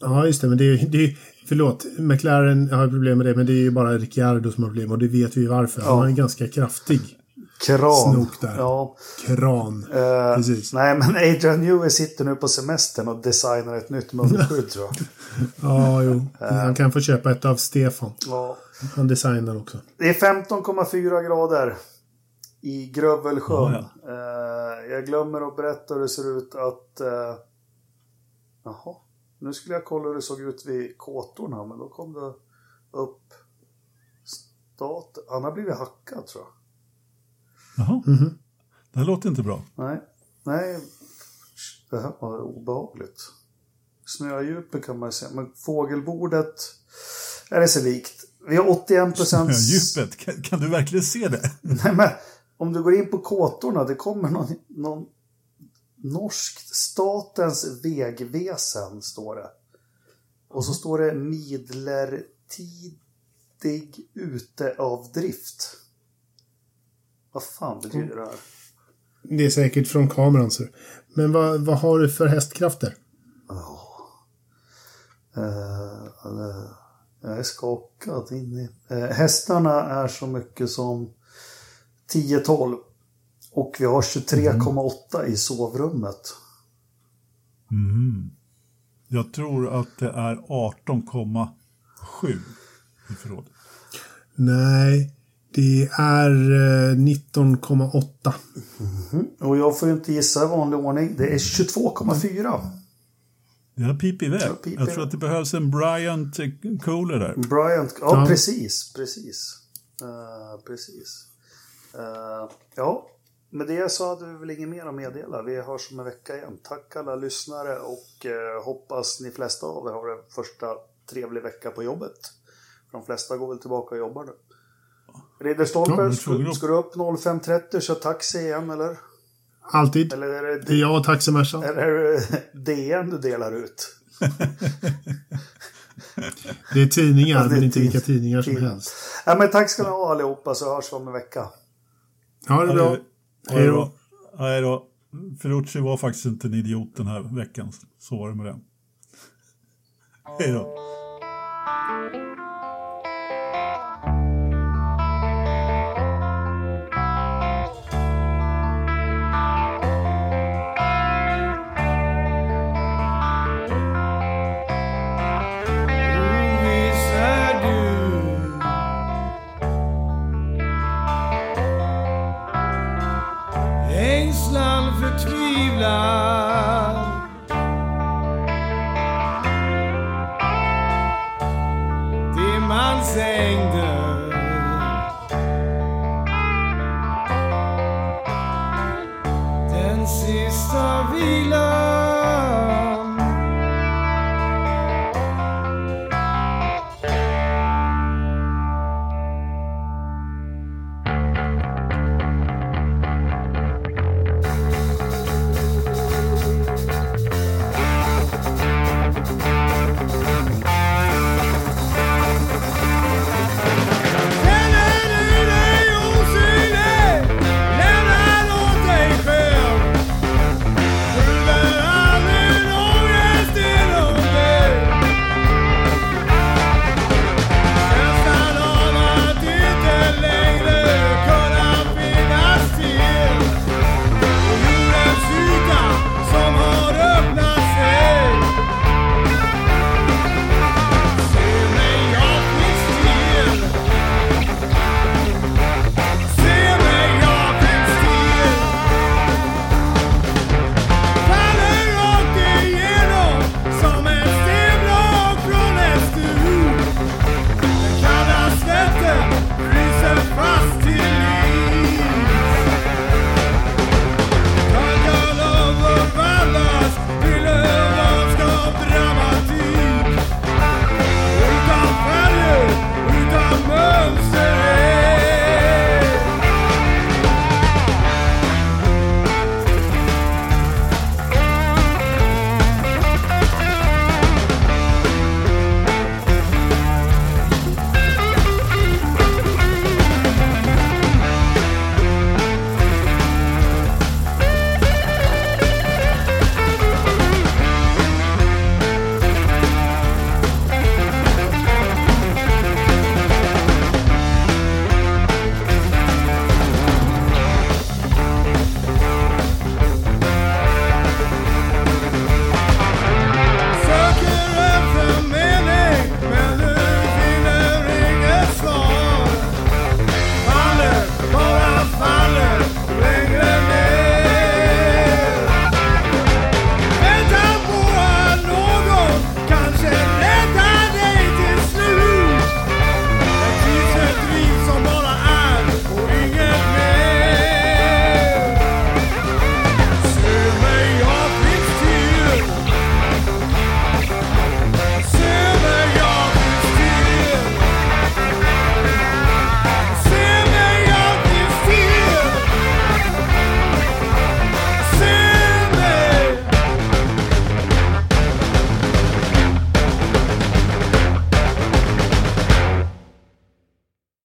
Ja, just det. Men det är, det är, förlåt, McLaren har problem med det, men det är ju bara Ricciardo som har problem. Och det vet vi varför. Han Ja. har en ganska kraftig Kran. snok där. Ja. kran. Eh, Precis. Nej, men Adrian Newey sitter nu på semestern och designar ett nytt munskydd tror jag. *laughs* Ja, jo. Han kan få köpa ett av Stefan. Ja. Han designar också. Det är 15,4 grader i Grövelsjön. Ja, Eh, jag glömmer att berätta hur det ser ut att... Eh, jaha. Nu skulle jag kolla hur det såg ut vid kåtorna, men då kom det upp... Stat... Han har blivit hackad tror jag. Jaha. Det här låter inte bra. Nej. Nej. Det här var obehagligt. Snödjupet kan man ju säga. Men fågelbordet är det sig likt. Vi har 81 procent... Djupet, kan, kan du verkligen se det? Nej men om du går in på kåtorna, det kommer någon, någon norskt Statens vägväsen står det. Och så står det midlertidig ute av drift. Vad fan betyder det här? Det är säkert från kameran. Så. Men vad, vad har du för hästkrafter? Eh, eh, jag är skakad in i... Eh, hästarna är så mycket som 10-12. Och vi har 23,8 i sovrummet. Mm. Jag tror att det är 18,7 i förrådet. Nej, det är eh, 19,8. Och jag får ju inte gissa i vanlig ordning. Det är 22,4. Det har pip iväg. Ja, pip Jag tror att det behövs en Bryant eh, Cooler där. Bryant, ja, Ja. precis, precis. Eh, precis. Eh, ja, med det så hade vi väl inget mer att meddela. Vi hörs om en vecka igen. Tack alla lyssnare och eh, hoppas ni flesta av er har en första trevlig vecka på jobbet. För de flesta går väl tillbaka och jobbar nu. Ja, Ridderstolpe, men ska, du upp 05.30 och köra taxi igen eller? Alltid. Eller är det, Det är jag och taximersan. eller är det DN du delar ut? *laughs* Det är tidningar, Ja, det är men inte vilka tidningar som helst. Ja, men tack ska ni ha allihopa så hörs vi om en vecka. Ha det bra. Hej då. Hej då. Ferrucci var faktiskt inte en idiot den här veckan. Så var det med det. Hej då. now.